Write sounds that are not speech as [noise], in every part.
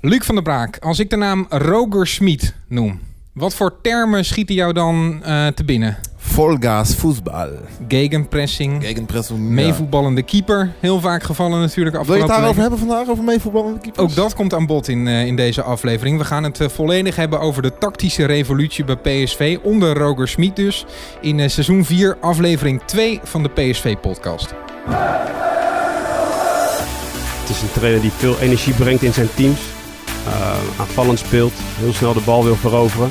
Luc van der Braak, als ik de naam Roger Smit noem, wat voor termen schieten jou dan uh, te binnen? Volgas voetbal. Gegenpressing. Gegenpressing. Meevoetballende keeper. Heel vaak gevallen natuurlijk. Wil je het daarover hebben vandaag, over meevoetballende keepers? Ook dat komt aan bod in, uh, in deze aflevering. We gaan het uh, volledig hebben over de tactische revolutie bij PSV. Onder Roger Smit dus. In uh, seizoen 4, aflevering 2 van de PSV-podcast. Het is een trainer die veel energie brengt in zijn teams. Aanvallend speelt. Heel snel de bal wil veroveren.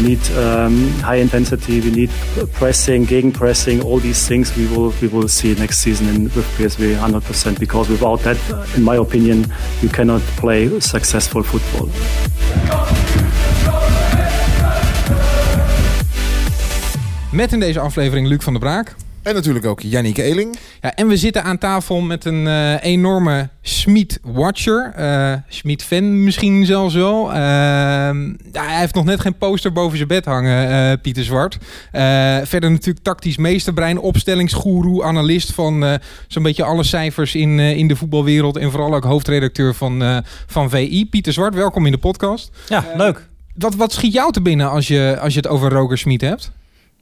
We need um, high intensity. We need pressing, gegen pressing. All these things we will we will see next season in, with PSV 100%. Because without that, in my opinion, you cannot play successful football. Met in deze aflevering Luc van der Braak. En natuurlijk ook Yannick Eeling. Ja, en we zitten aan tafel met een uh, enorme Schmid-watcher. Uh, Schmid-fan misschien zelfs wel. Uh, ja, hij heeft nog net geen poster boven zijn bed hangen, Pieter Zwart. verder natuurlijk tactisch meesterbrein, opstellingsgoeroe, analist van zo'n beetje alle cijfers in, in de voetbalwereld. En vooral ook hoofdredacteur van, van VI. Pieter Zwart, welkom in de podcast. Ja, leuk. Wat, wat schiet jou te binnen als je, als je het over Roger Schmid hebt?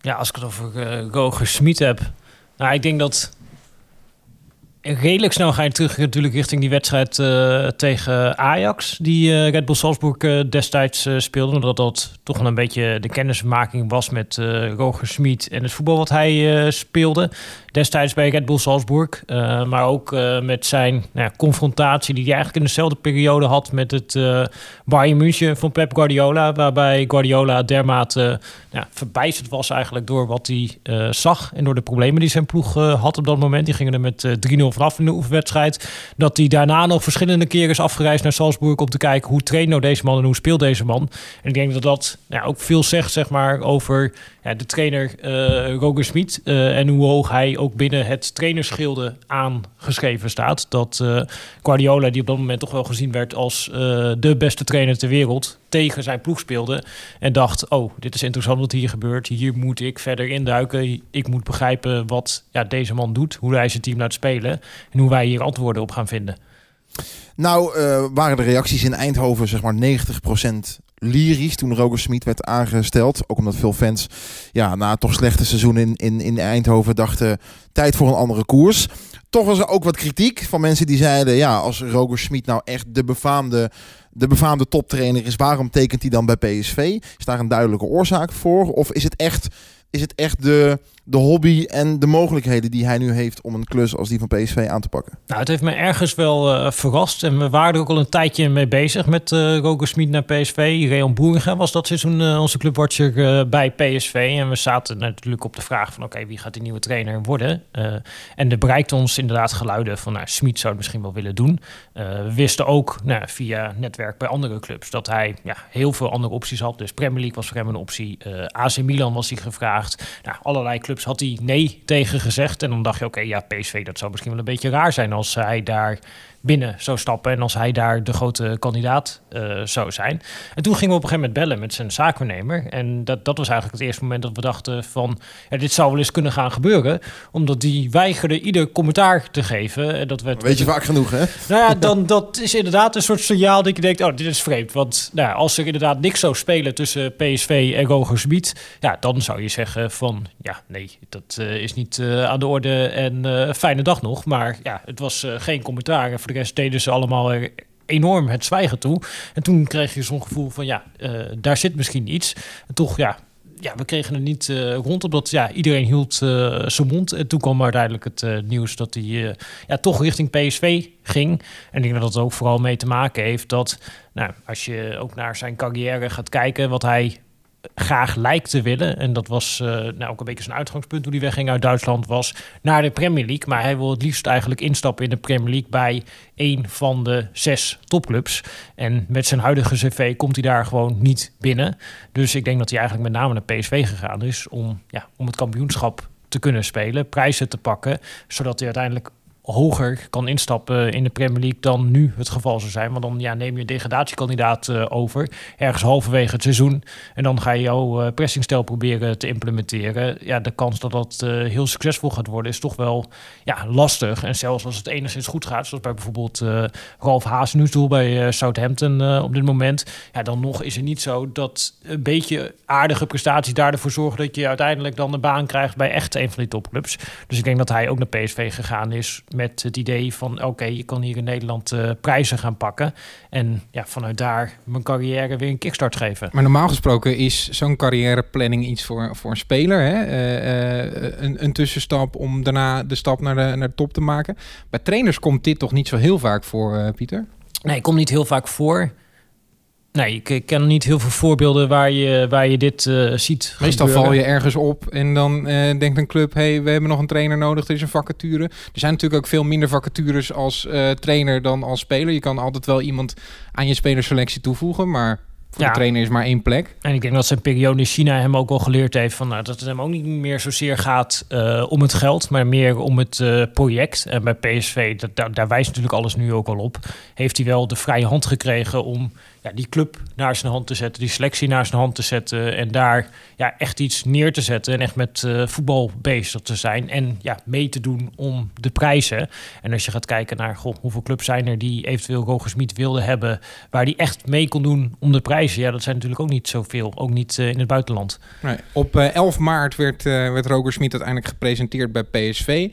Ja, als ik het over Roger Smit heb. Nou, ik denk dat redelijk snel ga je terug natuurlijk richting die wedstrijd uh, tegen Ajax. Die uh, Red Bull Salzburg uh, destijds speelde. Omdat dat toch een beetje de kennismaking was met Roger Smit en het voetbal wat hij speelde destijds bij Red Bull Salzburg. Maar ook met zijn nou confrontatie die hij eigenlijk in dezelfde periode had met het Bayern München van Pep Guardiola. Waarbij Guardiola dermate ja, verbijsterd was eigenlijk door wat hij zag en door de problemen die zijn ploeg had op dat moment. Die gingen er met 3-0 vanaf in de oefenwedstrijd. Dat hij daarna nog verschillende keren is afgereisd naar Salzburg om te kijken hoe traint nou deze man en hoe speelt deze man. En ik denk dat dat ook veel zegt zeg maar, over de trainer Roger Smit en hoe hoog hij ook binnen het trainerschilde aangeschreven staat. Dat uh, Guardiola, die op dat moment toch wel gezien werd als uh, de beste trainer ter wereld, tegen zijn ploeg speelde. En dacht, oh, dit is interessant wat hier gebeurt. Hier moet ik verder induiken. Ik moet begrijpen wat ja, deze man doet, hoe hij zijn team laat spelen en hoe wij hier antwoorden op gaan vinden. Nou, uh, waren de reacties in Eindhoven zeg maar 90% lyrisch toen Roger Smit werd aangesteld. Ook omdat veel fans ja, na het toch slechte seizoen in, in, in Eindhoven dachten... tijd voor een andere koers. Toch was er ook wat kritiek van mensen die zeiden... ja, als Roger Smit nou echt de befaamde, de befaamde toptrainer is... waarom tekent hij dan bij PSV? Is daar een duidelijke oorzaak voor? Of is het echt, is het echt de de hobby en de mogelijkheden die hij nu heeft om een klus als die van PSV aan te pakken? Nou, het heeft me ergens wel uh, verrast. En we waren er ook al een tijdje mee bezig met uh, Roger Smit naar PSV. Reon Boeringen was dat seizoen uh, onze clubwatcher bij PSV. En we zaten natuurlijk op de vraag van oké, wie gaat die nieuwe trainer worden? en er bereikte ons inderdaad geluiden van nou, Smit zou het misschien wel willen doen. we wisten ook nou, via netwerk bij andere clubs dat hij ja, heel veel andere opties had. Dus Premier League was voor hem een optie. AC Milan was hij gevraagd. Nou, allerlei clubs had hij nee tegen gezegd. En dan dacht je, oké, ja, PSV, dat zou misschien wel een beetje raar zijn als hij daar binnen zou stappen en als hij daar de grote kandidaat uh, zou zijn. En toen gingen we op een gegeven moment bellen met zijn zaakwaarnemer. En dat, dat was eigenlijk het eerste moment dat we dachten van... Ja, dit zou wel eens kunnen gaan gebeuren. Omdat die weigerde ieder commentaar te geven. En dat werd, Weet je vaak genoeg, hè? Nou ja, dan, dat is inderdaad een soort signaal dat je denkt... oh, dit is vreemd. Want nou, als er inderdaad niks zou spelen tussen PSV en Roger Smit... ja, dan zou je zeggen van... ja, nee, dat uh, is niet uh, aan de orde en fijne dag nog. Maar ja, het was geen commentaar. De rest deden ze allemaal enorm het zwijgen toe. En toen kreeg je zo'n gevoel van ja, uh, daar zit misschien iets. En toch ja, ja, we kregen er niet uh, rond, omdat ja, iedereen hield uh, zijn mond. En toen kwam uiteindelijk het nieuws dat hij ja, toch richting PSV ging. En ik denk dat dat ook vooral mee te maken heeft dat, nou, als je ook naar zijn carrière gaat kijken, wat hij graag lijkt te willen. En dat was uh, nou, ook een beetje zijn uitgangspunt toen hij wegging uit Duitsland, was naar de Premier League. Maar hij wil het liefst eigenlijk instappen in de Premier League bij een van de zes topclubs. En met zijn huidige cv komt hij daar gewoon niet binnen. Dus ik denk dat hij eigenlijk met name naar PSV gegaan is om, ja, om het kampioenschap te kunnen spelen, prijzen te pakken, zodat hij uiteindelijk hoger kan instappen in de Premier League dan nu het geval zou zijn. Want dan ja, neem je een degradatiekandidaat uh, over, ergens halverwege het seizoen. En dan ga je jouw uh, pressingstijl proberen te implementeren. Ja, de kans dat dat uh, heel succesvol gaat worden is toch wel ja, lastig. En zelfs als het enigszins goed gaat, zoals bij bijvoorbeeld Ralf Hazenhuisdoel bij Southampton op dit moment. Ja, dan nog is het niet zo dat een beetje aardige prestaties daarvoor zorgen dat je uiteindelijk dan de baan krijgt bij echt een van die topclubs. Dus ik denk dat hij ook naar PSV gegaan is met het idee van oké, je kan hier in Nederland uh, prijzen gaan pakken. En ja, vanuit daar mijn carrière weer een kickstart geven. Maar normaal gesproken is zo'n carrièreplanning iets voor, voor een speler. Hè? Uh, uh, een, een, tussenstap om daarna de stap naar de, naar de top te maken. Bij trainers komt dit toch niet zo heel vaak voor, Pieter? Nee, komt niet heel vaak voor. Nee, ik ken niet heel veel voorbeelden waar je, waar je dit uh, ziet. Meestal val je ergens op en dan uh, denkt een club: hey, we hebben nog een trainer nodig. Er is een vacature. Er zijn natuurlijk ook veel minder vacatures als uh, trainer dan als speler. Je kan altijd wel iemand aan je spelerselectie toevoegen, maar voor ja. de trainer is maar één plek. En ik denk dat zijn periode in China hem ook al geleerd heeft van nou, dat het hem ook niet meer zozeer gaat uh, om het geld, maar meer om het uh, project. En bij PSV, dat, daar, daar wijst natuurlijk alles nu ook al op, heeft hij wel de vrije hand gekregen om ja, die club naar zijn hand te zetten, die selectie naar zijn hand te zetten en daar ja, echt iets neer te zetten en echt met uh, voetbal bezig te zijn en ja, mee te doen om de prijzen. En als je gaat kijken naar goh, hoeveel clubs zijn er die eventueel Roger Smit wilden hebben, waar die echt mee kon doen om de prijzen, ja, dat zijn natuurlijk ook niet zoveel, ook niet uh, in het buitenland. Nee, op uh, 11 maart werd, werd Roger Smit uiteindelijk gepresenteerd bij PSV.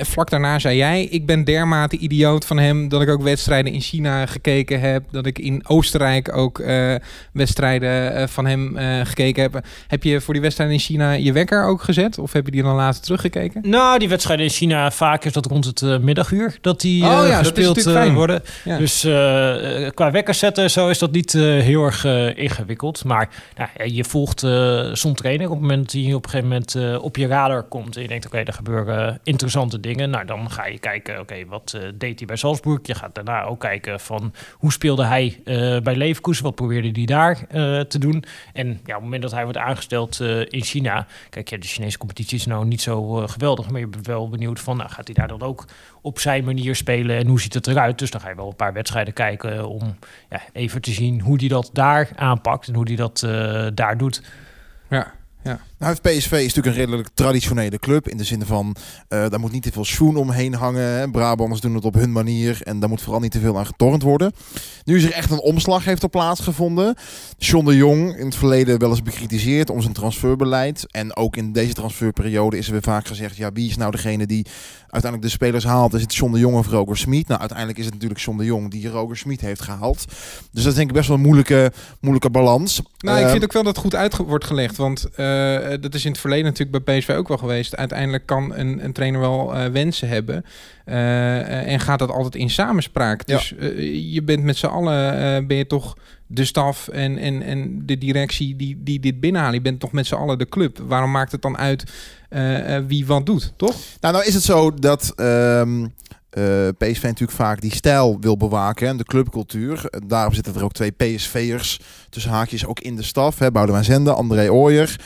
vlak daarna zei jij, ik ben dermate idioot van hem dat ik ook wedstrijden in China gekeken heb, dat ik Oostenrijk ook uh, wedstrijden uh, van hem uh, gekeken heb. Heb je voor die wedstrijden in China je wekker ook gezet? Of heb je die dan later teruggekeken? Nou, die wedstrijden in China vaak is dat rond het middaguur dat die oh, ja, gespeeld worden. Ja. Dus qua wekker zetten zo is dat niet heel erg ingewikkeld. Maar nou, je volgt zo'n trainer op het moment dat hij op een gegeven moment op je radar komt. En je denkt, oké, okay, er gebeuren interessante dingen. Nou, dan ga je kijken, oké, okay, wat deed hij bij Salzburg? Je gaat daarna ook kijken van hoe speelde hij uh, bij Leverkusen. Wat probeerde hij daar uh, te doen? En ja, op het moment dat hij wordt aangesteld uh, in China... Kijk, ja, de Chinese competitie is nou niet zo geweldig... maar je bent wel benieuwd van, nou, gaat hij daar dan ook op zijn manier spelen... en hoe ziet het eruit? Dus dan ga je wel een paar wedstrijden kijken... om ja, even te zien hoe hij dat daar aanpakt... en hoe hij dat daar doet. Ja, ja. Nou, PSV is natuurlijk een redelijk traditionele club. In de zin van, uh, daar moet niet te veel schoen omheen hangen. Hè. Brabanders doen het op hun manier. En daar moet vooral niet te veel aan getornd worden. Nu is er echt een omslag heeft er plaatsgevonden. John de Jong, in het verleden wel eens bekritiseerd om zijn transferbeleid. En ook in deze transferperiode is er weer vaak gezegd... ja, wie is nou degene die uiteindelijk de spelers haalt? Is het John de Jong of Roger Smit? Nou, uiteindelijk is het natuurlijk John de Jong die Roger Smit heeft gehaald. Dus dat is denk ik best wel een moeilijke, moeilijke balans. Nou, ik vind ook wel dat het goed uit wordt gelegd. Want... Uh, eh, dat is in het verleden natuurlijk bij PSV ook wel geweest. Uiteindelijk kan een, een trainer wel uh, wensen hebben. Uh, en gaat dat altijd in samenspraak. Dus je bent met z'n allen, ben je toch de staf en, en, en de directie die, die dit binnenhalen. Je bent toch met z'n allen de club. Waarom maakt het dan uit wie wat doet, toch? Nou, nou is het zo dat... Um... Uh, PSV natuurlijk vaak die stijl wil bewaken en de clubcultuur. Daarom zitten er ook twee PSV'ers tussen haakjes ook in de staf. Hè, Boudewijn Zende, André Ooyer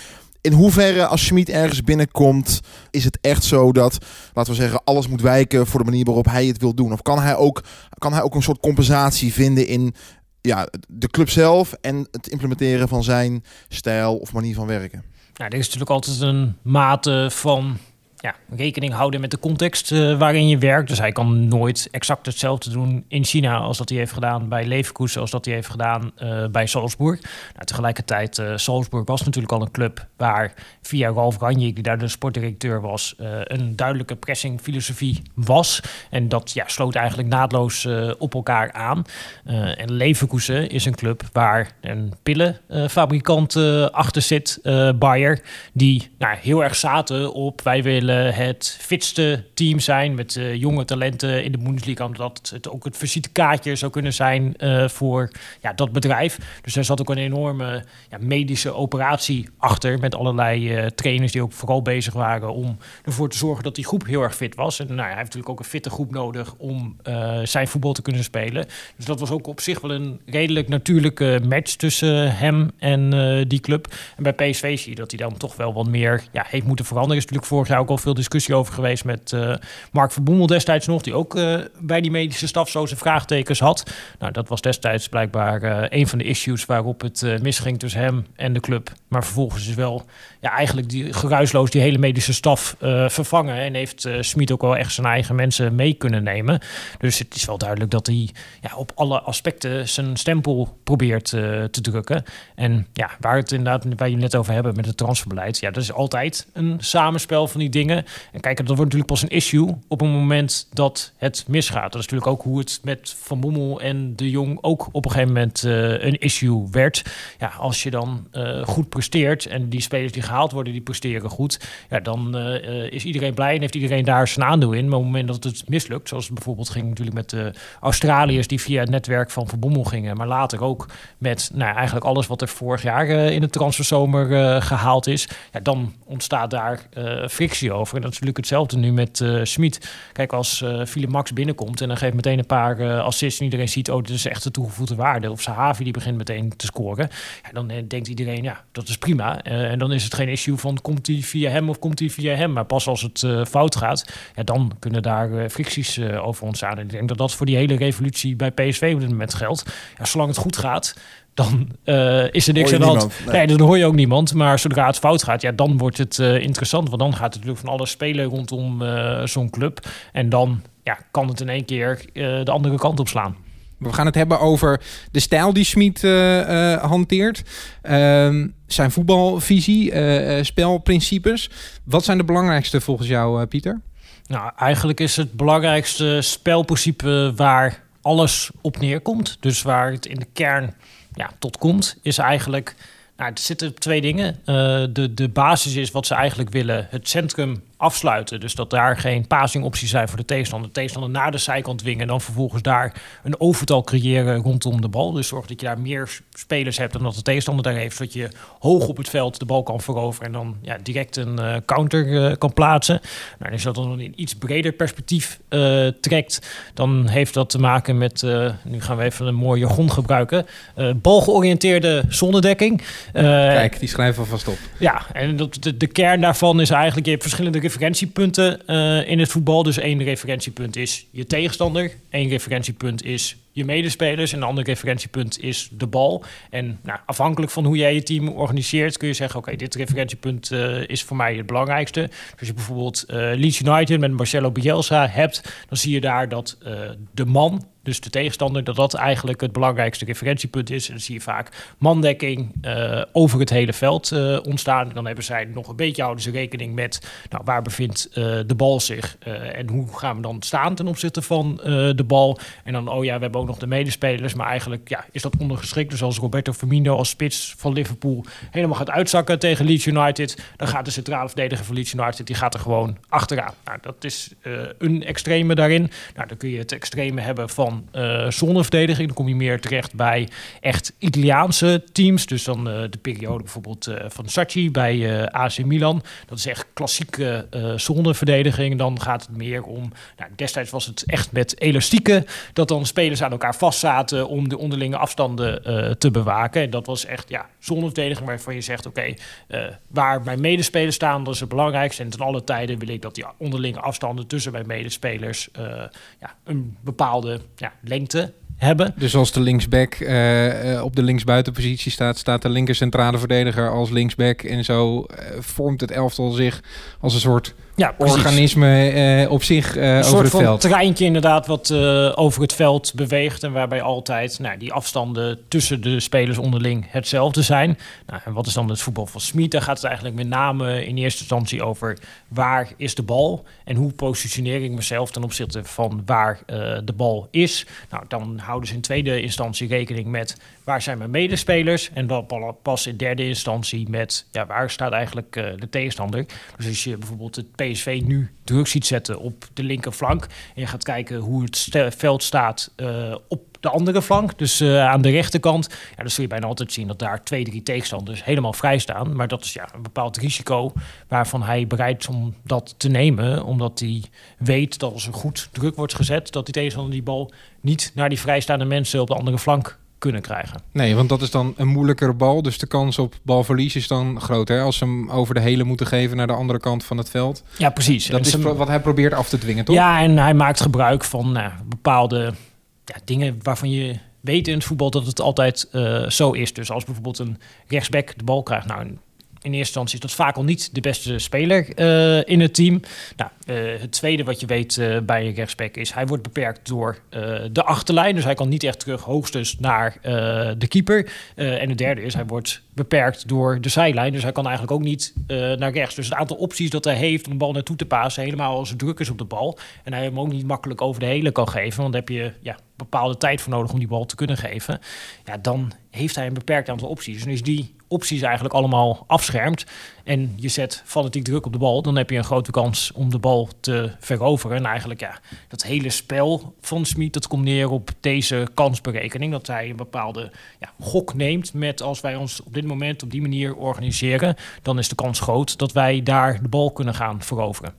in hoeverre als Schmid ergens binnenkomt, is het echt zo dat, laten we zeggen, alles moet wijken voor de manier waarop hij het wil doen? Of kan hij ook, kan hij ook een soort compensatie vinden in ja, de club zelf en het implementeren van zijn stijl of manier van werken? Nou, er is natuurlijk altijd een mate van ja, rekening houden met de context uh, waarin je werkt. Dus hij kan nooit exact hetzelfde doen in China als dat hij heeft gedaan bij Leverkusen, als dat hij heeft gedaan uh, bij Salzburg. Nou, tegelijkertijd, uh, Salzburg was natuurlijk al een club waar via Ralf Ranjik, die daar de sportdirecteur was, een duidelijke pressingfilosofie was. En dat ja, sloot eigenlijk naadloos op elkaar aan. en Leverkusen is een club waar een pillenfabrikant achter zit, Bayer, die nou, heel erg zaten op wij willen het fitste team zijn met uh, jonge talenten in de Bundesliga, omdat het ook het visitekaartje zou kunnen zijn uh, voor ja, dat bedrijf. Dus er zat ook een enorme ja, medische operatie achter met allerlei trainers die ook vooral bezig waren om ervoor te zorgen dat die groep heel erg fit was. En nou, hij heeft natuurlijk ook een fitte groep nodig om zijn voetbal te kunnen spelen. Dus dat was ook op zich wel een redelijk natuurlijke match tussen hem en die club. En bij PSV zie je dat hij dan toch wel wat meer ja, heeft moeten veranderen. Is natuurlijk vorig jaar ook al veel discussie over geweest met uh, Mark Verboemel destijds nog, die ook bij die medische staf zo zijn vraagtekens had. Nou, dat was destijds blijkbaar een van de issues waarop het misging tussen hem en de club. Maar vervolgens is wel ja, eigenlijk die, geruisloos die hele medische staf vervangen en heeft Smit ook wel echt zijn eigen mensen mee kunnen nemen. Dus het is wel duidelijk dat hij ja, op alle aspecten zijn stempel probeert te drukken. En ja, waar het inderdaad, waar je net over hebben met het transferbeleid. Ja, dat is altijd een samenspel van die dingen. En kijk, dat wordt natuurlijk pas een issue op een moment dat het misgaat. Dat is natuurlijk ook hoe het met Van Bommel en De Jong ook op een gegeven moment uh, een issue werd. Ja, als je dan uh, goed presteert en die spelers die gehaald worden, die presteren goed. Ja, dan uh, is iedereen blij en heeft iedereen daar zijn aandeel in. Maar op het moment dat het mislukt, zoals het bijvoorbeeld ging natuurlijk met de Australiërs die via het netwerk van Van Bommel gingen, maar later ook met nou, eigenlijk alles wat er vorig jaar in de transferzomer gehaald is, ja, dan ontstaat daar frictie over. En dat is natuurlijk hetzelfde nu met uh, Smit. Kijk, als uh, Max binnenkomt en dan geeft meteen een paar assists en iedereen ziet, oh, dit is echt de toegevoegde waarde. Of Sahavi die begint meteen te scoren. Ja, dan denkt iedereen, ja, dat is prima. en dan is het geen issue van komt hij via hem of komt hij via hem. Maar pas als het fout gaat, ja, dan kunnen daar fricties over ontstaan. En ik denk dat dat voor die hele revolutie bij PSV op dit moment geldt. Ja, zolang het goed gaat, dan uh, is er niks aan de hand. Nee. dan hoor je ook niemand. Maar zodra het fout gaat, ja, dan wordt het uh, interessant. Want dan gaat het natuurlijk van alles spelen rondom uh, zo'n club. En dan ja, kan het in één keer de andere kant op slaan. We gaan het hebben over de stijl die Smit hanteert. Ehm, zijn voetbalvisie, spelprincipes. Wat zijn de belangrijkste volgens jou, Pieter? Nou, eigenlijk is het belangrijkste spelprincipe waar alles op neerkomt. Dus waar het in de kern ja, tot komt, is eigenlijk. Nou, er zitten twee dingen. Uh, de, de basis is wat ze eigenlijk willen: het centrum afsluiten. Dus dat daar geen passingopties zijn voor de tegenstander. De tegenstander naar de zijkant dwingen en dan vervolgens daar een overtal creëren rondom de bal. Dus zorg dat je daar meer spelers hebt dan dat de tegenstander daar heeft. Zodat je hoog op het veld de bal kan veroveren en dan ja, direct een uh, counter uh, kan plaatsen. Nou, als je dat dan in iets breder perspectief uh, trekt, dan heeft dat te maken met, nu gaan we even een mooi jargon gebruiken, balgeoriënteerde zonnedekking. Kijk, die schrijven we vast op. Ja, en dat, de, de kern daarvan is eigenlijk, je hebt verschillende referentiepunten uh, in het voetbal. Dus één referentiepunt is je tegenstander. één referentiepunt is je medespelers. En een ander referentiepunt is de bal. En nou, afhankelijk van hoe jij je team organiseert, kun je zeggen: Oké, dit referentiepunt uh, is voor mij het belangrijkste. Dus als je bijvoorbeeld uh, Leeds United met Marcelo Bielsa hebt, dan zie je daar dat de man dus de tegenstander, dat dat eigenlijk het belangrijkste referentiepunt is. En dan zie je vaak mandekking uh, over het hele veld uh, ontstaan. Dan hebben zij nog een beetje houden ze rekening met nou, waar bevindt uh, de bal zich en hoe gaan we dan staan ten opzichte van de bal. En dan, oh ja, we hebben ook nog de medespelers, maar eigenlijk ja, is dat ondergeschikt. Dus als Roberto Firmino als spits van Liverpool helemaal gaat uitzakken tegen Leeds United, dan gaat de centrale verdediger van Leeds United, die gaat er gewoon achteraan. Nou, dat is een extreme daarin. Nou, dan kun je het extreme hebben van uh, zonneverdediging. Dan kom je meer terecht bij echt Italiaanse teams. Dus dan uh, de periode bijvoorbeeld uh, van Sacchi bij AC Milan. Dat is echt klassieke zonneverdediging. Dan gaat het meer om... Nou, destijds was het echt met elastieken... dat dan spelers aan elkaar vastzaten... om de onderlinge afstanden te bewaken. En dat was echt ja, zonneverdediging waarvan je zegt... oké, waar mijn medespelers staan, dat is het belangrijkste. En ten alle tijden wil ik dat die onderlinge afstanden... tussen mijn medespelers ja, een bepaalde lengte hebben. Dus als de linksback uh, op de linksbuitenpositie staat, staat de linker centrale verdediger als linksback. En zo uh, vormt het elftal zich als een soort ja, organisme uh, op zich uh, over het veld. Een treintje inderdaad wat uh, over het veld beweegt en waarbij altijd nou, die afstanden tussen de spelers onderling hetzelfde zijn. Nou, en wat is dan het voetbal van Smit? Daar gaat het eigenlijk met name in eerste instantie over waar is de bal en hoe positioneer ik mezelf ten opzichte van waar de bal is. Nou, dan houden ze in tweede instantie rekening met waar zijn mijn medespelers en dan pas in derde instantie met ja, waar staat eigenlijk de tegenstander. Dus als je bijvoorbeeld het PSV nu druk ziet zetten op de linkerflank. En je gaat kijken hoe het veld staat uh, op de andere flank, dus uh, aan de rechterkant. Ja, dan zul je bijna altijd zien dat daar twee, drie tegenstanders helemaal vrij staan. Maar dat is ja, een bepaald risico waarvan hij bereid is om dat te nemen. Omdat hij weet dat als er goed druk wordt gezet, dat die tegenstander die bal niet naar die vrijstaande mensen op de andere flank kunnen krijgen. Nee, want dat is dan een moeilijkere bal. Dus de kans op balverlies is dan groter. Hè? Als ze hem over de hele moeten geven naar de andere kant van het veld. Ja, precies. Dat En is ze- wat hij probeert af te dwingen, toch? Ja, en hij maakt gebruik van nou, bepaalde ja, dingen waarvan je weet in het voetbal dat het altijd eh, zo is. Dus als bijvoorbeeld een rechtsback de bal krijgt, nou, in eerste instantie is dat vaak al niet de beste speler eh, in het team. Nou, eh, het tweede wat je weet eh, bij een rechtsback is, hij wordt beperkt door de achterlijn. Dus hij kan niet echt terug hoogstens naar de keeper. En het derde is, hij wordt beperkt door de zijlijn. Dus hij kan eigenlijk ook niet naar rechts. Dus het aantal opties dat hij heeft om de bal naartoe te passen, helemaal als er druk is op de bal. En hij hem ook niet makkelijk over de hele kan geven. Want daar heb je ja, bepaalde tijd voor nodig om die bal te kunnen geven. Ja, dan heeft hij een beperkt aantal opties. En als die opties eigenlijk allemaal afschermt en je zet fanatiek druk op de bal, dan heb je een grote kans om de bal te veroveren. En eigenlijk ja, dat hele spel van Smit, dat komt neer op deze kansberekening. Dat hij een bepaalde ja, gok neemt met als wij ons op dit moment op die manier organiseren, dan is de kans groot dat wij daar de bal kunnen gaan veroveren.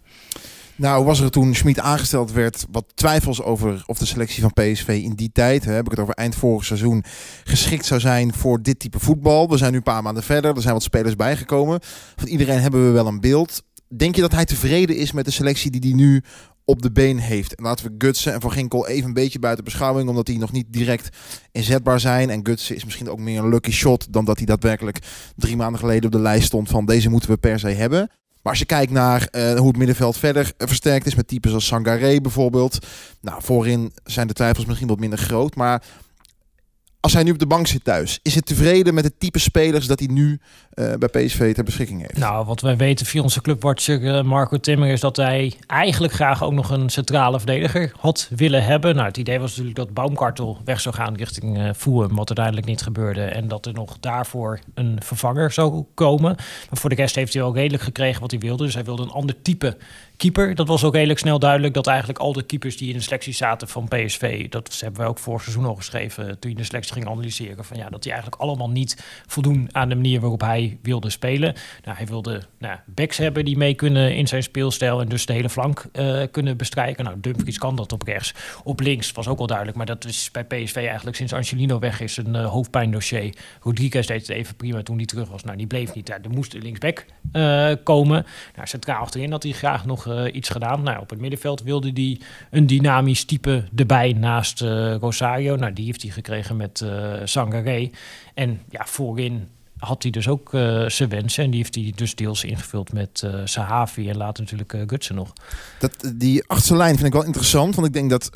Nou, was er toen Schmid aangesteld werd wat twijfels over of de selectie van PSV in die tijd, hè, heb ik het over eind vorig seizoen, geschikt zou zijn voor dit type voetbal. We zijn nu een paar maanden verder, er zijn wat spelers bijgekomen. Van iedereen hebben we wel een beeld. Denk je dat hij tevreden is met de selectie die hij nu op de been heeft? En laten we Gutsen en Van Ginkel even een beetje buiten beschouwing, omdat die nog niet direct inzetbaar zijn. En Gutsen is misschien ook meer een lucky shot dan dat hij daadwerkelijk drie maanden geleden op de lijst stond van deze moeten we per se hebben. Maar als je kijkt naar eh, hoe het middenveld verder eh, versterkt is met types als Sangaré bijvoorbeeld. Nou, voorin zijn de twijfels misschien wat minder groot. Maar als hij nu op de bank zit thuis, is hij tevreden met het type spelers dat hij nu eh, bij PSV ter beschikking heeft? Nou, wat wij weten via onze clubwatcher eh, Marco Timmer is dat hij eigenlijk graag ook nog een centrale verdediger had willen hebben. Nou, het idee was natuurlijk dat Baumkartel weg zou gaan richting uh, Fulham, wat uiteindelijk niet gebeurde. En dat er nog daarvoor een vervanger zou komen. Maar voor de rest heeft hij wel redelijk gekregen wat hij wilde. Dus hij wilde een ander type keeper. Dat was ook redelijk snel duidelijk dat eigenlijk al de keepers die in de selectie zaten van PSV, dat hebben wij ook vorig seizoen al geschreven toen je de selectie ging analyseren, van ja, dat die eigenlijk allemaal niet voldoen aan de manier waarop hij wilde spelen. Nou, hij wilde nou, backs hebben die mee kunnen in zijn speelstijl en dus de hele flank uh, kunnen bestrijken. Nou, Dumfries kan dat op rechts. Op links was ook al duidelijk, maar dat is bij PSV eigenlijk sinds Angelino weg is een uh, hoofdpijndossier. Rodriguez deed het even prima toen hij terug was. Nou, die bleef niet. Er moest linksback uh, komen. Nou, centraal achterin had hij graag nog uh, iets gedaan. Nou, op het middenveld wilde hij een dynamisch type erbij naast uh, Rosario. Nou, die heeft hij gekregen met uh, Sangaré. En ja, voorin had hij dus ook uh, zijn wensen. En die heeft hij dus deels ingevuld met uh, Sahavi en later natuurlijk uh, Gutsen nog. Dat, die achterste lijn vind ik wel interessant. Want ik denk dat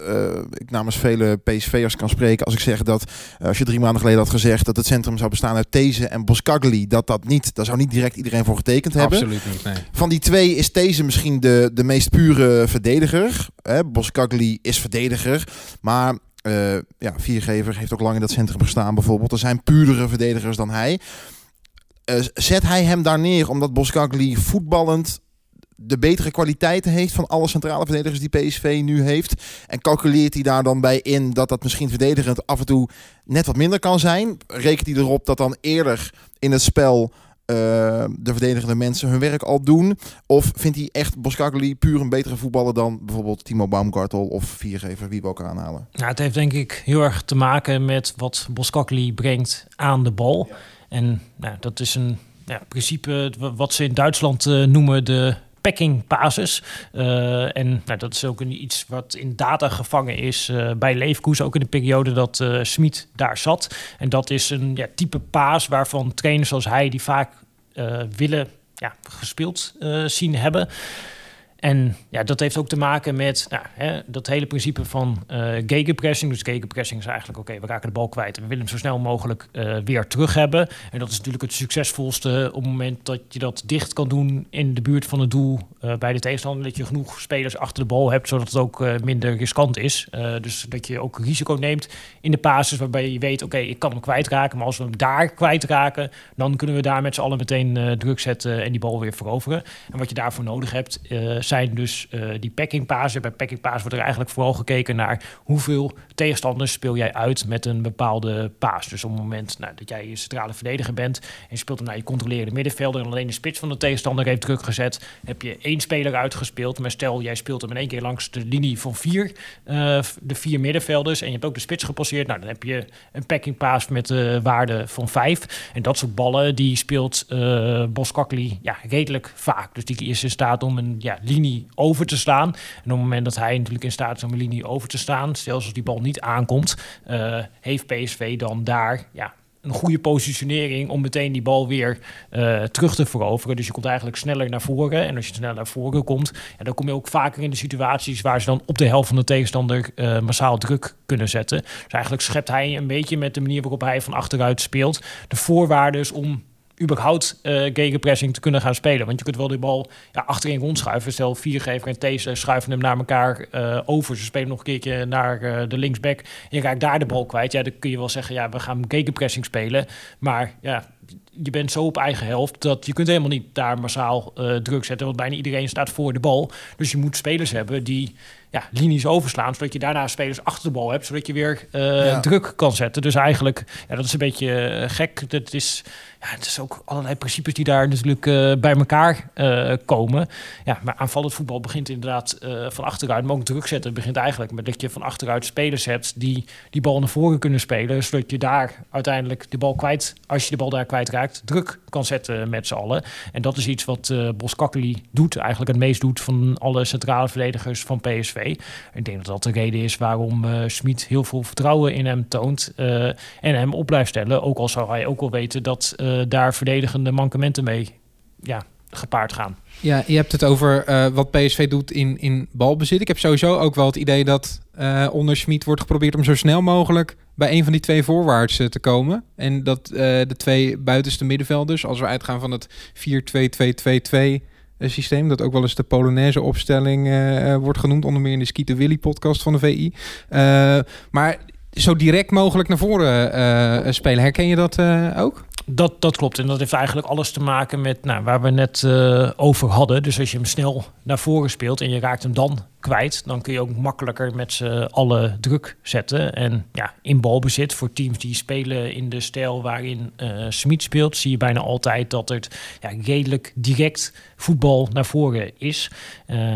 ik namens vele PSV'ers kan spreken als ik zeg dat als je drie maanden geleden had gezegd dat het centrum zou bestaan uit These en Boskagli, dat dat niet, daar zou niet direct iedereen voor getekend hebben. Absoluut niet, nee. Van die twee is These misschien de, de meest pure verdediger. Hè? Boskagli is verdediger, maar uh, ja, Viergever heeft ook lang in dat centrum gestaan bijvoorbeeld. Er zijn puurdere verdedigers dan hij. Uh, zet hij hem daar neer omdat Boskagli voetballend de betere kwaliteiten heeft van alle centrale verdedigers die PSV nu heeft? En calculeert hij daar dan bij in dat dat misschien verdedigend af en toe net wat minder kan zijn? Rekent hij erop dat dan eerder in het spel de verdedigende mensen hun werk al doen? Of vindt hij echt Boskagli puur een betere voetballer dan bijvoorbeeld Timo Baumgartel of Viergever, wie we ook aanhalen? Nou, het heeft denk ik heel erg te maken met wat Boskagli brengt aan de bal. Ja. En nou, dat is een ja, principe wat ze in Duitsland uh, noemen de packing basis. Uh, en nou, dat is ook een, iets wat in data gevangen is uh, bij Leverkusen, ook in de periode dat uh, Smit daar zat. En dat is een ja, type paas waarvan trainers zoals hij die vaak willen ja, gespeeld zien hebben. En ja, dat heeft ook te maken met nou, hè, dat hele principe van uh, gegenpressing. Dus gegenpressing is eigenlijk, oké, we raken de bal kwijt... en we willen hem zo snel mogelijk uh, weer terug hebben. En dat is natuurlijk het succesvolste op het moment dat je dat dicht kan doen... in de buurt van het doel uh, bij de tegenstander. Dat je genoeg spelers achter de bal hebt, zodat het ook minder riskant is. dus dat je ook risico neemt in de basis waarbij je weet... oké, ik kan hem kwijtraken, maar als we hem daar kwijtraken... dan kunnen we daar met z'n allen meteen druk zetten en die bal weer veroveren. En wat je daarvoor nodig hebt zijn dus uh, die packingpaas. Bij packingpaas wordt er eigenlijk vooral gekeken naar hoeveel tegenstanders speel jij uit met een bepaalde paas. Dus op het moment nou, dat jij je centrale verdediger bent en je speelt hem naar je controlerende middenvelder en alleen de spits van de tegenstander heeft druk gezet, heb je één speler uitgespeeld. Maar stel, jij speelt hem in één keer langs de linie van vier, uh, de vier middenvelders en je hebt ook de spits gepasseerd. Nou, dan heb je een packingpaas met de waarde van vijf. En dat soort ballen, die speelt uh, Boskakli ja, redelijk vaak. Dus die is in staat om een ja, linie over te staan. En op het moment dat hij natuurlijk in staat is om een linie over te staan, zelfs als die bal niet aankomt, uh, heeft PSV dan daar ja, een goede positionering om meteen die bal weer uh, terug te veroveren. Dus je komt eigenlijk sneller naar voren. En als je sneller naar voren komt, ja, dan kom je ook vaker in de situaties waar ze dan op de helft van de tegenstander uh, massaal druk kunnen zetten. Dus eigenlijk schept hij een beetje met de manier waarop hij van achteruit speelt de voorwaarden om überhaupt uh, gegenpressing te kunnen gaan spelen. Want je kunt wel die bal ja, achterin rondschuiven. Stel, viergever en Thees schuiven hem naar elkaar uh, over. Ze spelen nog een keertje naar uh, de linksback. En je raakt daar de bal kwijt. Ja, dan kun je wel zeggen, ja, we gaan gegenpressing spelen. Maar ja, je bent zo op eigen helft dat je kunt helemaal niet daar massaal druk zetten. Want bijna iedereen staat voor de bal. Dus je moet spelers hebben die ja, linies overslaan, zodat je daarna spelers achter de bal hebt, zodat je weer ja. druk kan zetten. Dus eigenlijk, ja, dat is een beetje gek. Dat is het is ook allerlei principes die daar natuurlijk uh, bij elkaar uh, komen. Ja, maar aanvallend voetbal begint inderdaad uh, van achteruit. Maar ook druk zetten begint eigenlijk met dat je van achteruit spelers hebt die die bal naar voren kunnen spelen. Zodat je daar uiteindelijk de bal kwijt, als je de bal daar kwijtraakt, druk kan zetten met z'n allen. En dat is iets wat uh, Boskakeli doet, eigenlijk het meest doet van alle centrale verdedigers van PSV. Ik denk dat dat de reden is waarom uh, Smit heel veel vertrouwen in hem toont en hem op blijft stellen. Ook al zou hij ook wel weten dat daar verdedigende mankementen mee ja, gepaard gaan. Ja, je hebt het over uh, wat PSV doet in, in balbezit. Ik heb sowieso ook wel het idee dat uh, onder Schmid wordt geprobeerd om zo snel mogelijk bij een van die twee voorwaarts te komen. En dat de twee buitenste middenvelders, als we uitgaan van het 4-2-2-2-2 systeem, dat ook wel eens de Polonaise opstelling wordt genoemd, onder meer in de Skieten Willy podcast van de VI. maar zo direct mogelijk naar voren spelen, herken je dat ook? Dat, dat klopt. En dat heeft eigenlijk alles te maken met nou, waar we net over hadden. Dus als je hem snel naar voren speelt en je raakt hem dan kwijt, dan kun je ook makkelijker met z'n allen druk zetten. En ja, in balbezit voor teams die spelen in de stijl waarin uh, Smit speelt, zie je bijna altijd dat het ja, redelijk direct voetbal naar voren is.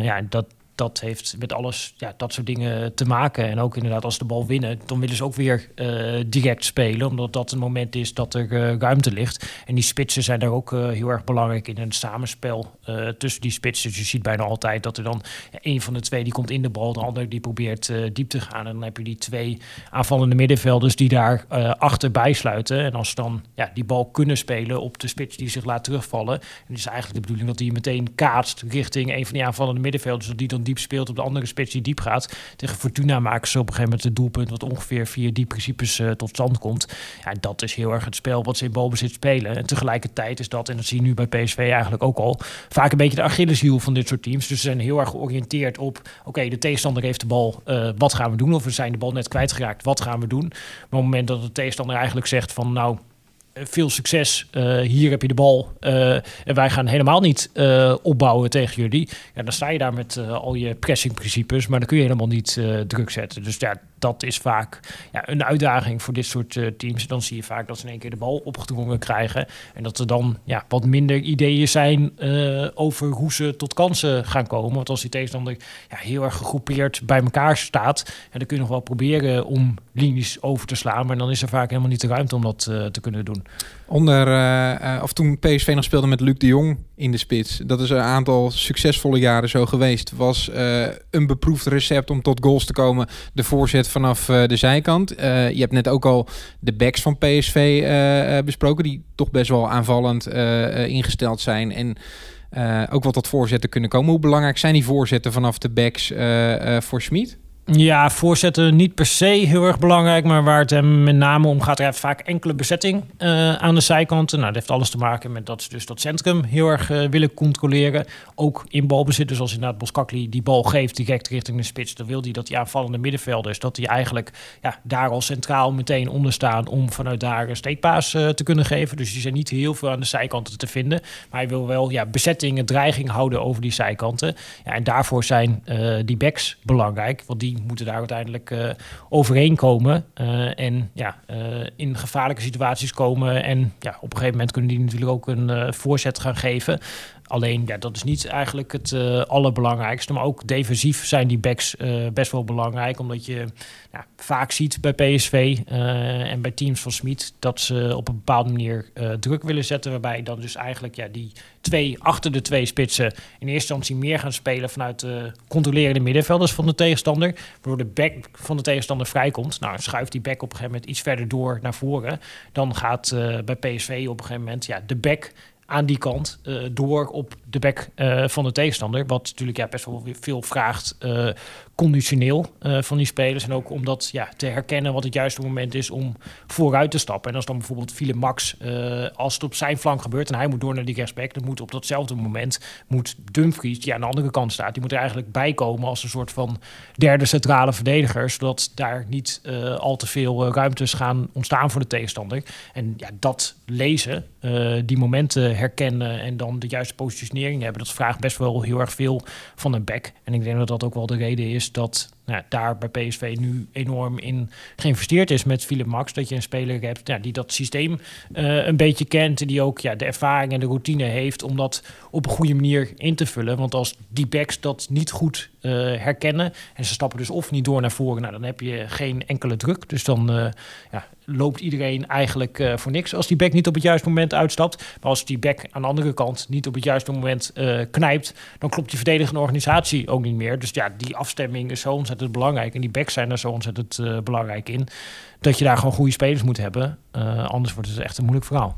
Ja, dat, dat heeft met alles, ja, dat soort dingen te maken. En ook inderdaad, als de bal winnen, dan willen ze ook weer uh, direct spelen. Omdat dat een moment is dat er uh, ruimte ligt. En die spitsen zijn daar ook uh, heel erg belangrijk in. het samenspel tussen die spitsen. Dus je ziet bijna altijd dat er dan een van de twee die komt in de bal. De ander die probeert diep te gaan. En dan heb je die twee aanvallende middenvelders die daar achterbij sluiten. En als ze dan ja, die bal kunnen spelen op de spits die zich laat terugvallen. En is eigenlijk de bedoeling dat die meteen kaatst richting een van die aanvallende middenvelders. Dat die dan diep speelt op de andere spits die diep gaat. Tegen Fortuna maken ze op een gegeven moment het doelpunt wat ongeveer via die principes uh, tot stand komt. Ja, dat is heel erg het spel wat ze in balbezit spelen. En tegelijkertijd is dat, en dat zie je nu bij PSV eigenlijk ook al, vaak een beetje de Achilleshiel van dit soort teams. Dus ze zijn heel erg georiënteerd op, oké, de tegenstander heeft de bal, uh, wat gaan we doen? Of we zijn de bal net kwijtgeraakt, wat gaan we doen? Op het moment dat de tegenstander eigenlijk zegt van, nou, veel succes. Uh, hier heb je de bal. Uh, en wij gaan helemaal niet uh, opbouwen tegen jullie. Ja, dan sta je daar met al je pressingprincipes, maar dan kun je helemaal niet druk zetten. Dus ja, dat is vaak ja, een uitdaging voor dit soort teams. Dan zie je vaak dat ze in één keer de bal opgedrongen krijgen. En dat er dan ja, wat minder ideeën zijn over hoe ze tot kansen gaan komen. Want als die tegenstander ja, heel erg gegroepeerd bij elkaar staat, en dan kun je nog wel proberen om linies over te slaan. Maar dan is er vaak helemaal niet de ruimte om dat te kunnen doen. Onder, uh, of toen PSV nog speelde met Luc de Jong in de spits. Dat is een aantal succesvolle jaren zo geweest. Was uh, een beproefd recept om tot goals te komen. De voorzet vanaf de zijkant. je hebt net ook al de backs van PSV besproken. Die toch best wel aanvallend ingesteld zijn. En ook wat tot voorzetten kunnen komen. Hoe belangrijk zijn die voorzetten vanaf de backs voor Schmid? Ja, voorzetten niet per se heel erg belangrijk, maar waar het hem met name om gaat, er vaak enkele bezetting uh, aan de zijkanten. Nou, dat heeft alles te maken met dat ze dus dat centrum heel erg uh, willen controleren. Ook in balbezit, dus als inderdaad Boskakli die bal geeft direct richting de spits, dan wil hij dat die aanvallende middenvelders, dat die eigenlijk ja, daar al centraal meteen onder staan om vanuit daar een steekpaas uh, te kunnen geven. Dus die zijn niet heel veel aan de zijkanten te vinden, maar hij wil wel ja, bezetting, dreiging houden over die zijkanten. Ja, en daarvoor zijn die backs belangrijk, want die moeten daar uiteindelijk uh, overheen komen. Uh, en ja, uh, in gevaarlijke situaties komen. En ja, op een gegeven moment kunnen die natuurlijk ook een voorzet gaan geven. Alleen, ja, dat is niet eigenlijk het uh, allerbelangrijkste. Maar ook defensief zijn die backs uh, best wel belangrijk. Omdat je vaak ziet bij PSV uh, en bij teams van Smit... dat ze op een bepaalde manier druk willen zetten. Waarbij dan dus eigenlijk ja, die twee achter de twee spitsen... in eerste instantie meer gaan spelen vanuit de controlerende middenvelders van de tegenstander. Waardoor de back van de tegenstander vrijkomt. Nou, schuift die back op een gegeven moment iets verder door naar voren. Dan gaat bij PSV op een gegeven moment ja, de back aan die kant uh, door op de bek uh, van de tegenstander. Wat natuurlijk ja, best wel veel vraagt uh, conditioneel van die spelers. En ook om dat ja, te herkennen wat het juiste moment is om vooruit te stappen. En als dan bijvoorbeeld Philip Max, als het op zijn flank gebeurt en hij moet door naar die rechtsback, dan moet op datzelfde moment moet Dumfries, die aan de andere kant staat, die moet er eigenlijk bij komen als een soort van derde centrale verdediger. Zodat daar niet al te veel ruimtes gaan ontstaan voor de tegenstander. En ja, dat lezen, die momenten herkennen en dan de juiste positionering hebben. Dat vraagt best wel heel erg veel van een back. En ik denk dat dat ook wel de reden is dat nou, daar bij PSV nu enorm in geïnvesteerd is met Philip Max. Dat je een speler hebt die dat systeem uh, een beetje kent. En die ook ja, de ervaring en de routine heeft om dat op een goede manier in te vullen. Want als die backs dat niet goed uh, herkennen en ze stappen dus of niet door naar voren, nou, dan heb je geen enkele druk. Dus dan uh, ja, loopt iedereen eigenlijk voor niks als die back niet op het juiste moment uitstapt. Maar als die back aan de andere kant niet op het juiste moment knijpt, dan klopt die verdedigende organisatie ook niet meer. Dus ja, die afstemming is zo ontzettend belangrijk. En die backs zijn er zo ontzettend uh, belangrijk in. Dat je daar gewoon goede spelers moet hebben. Anders wordt het echt een moeilijk verhaal.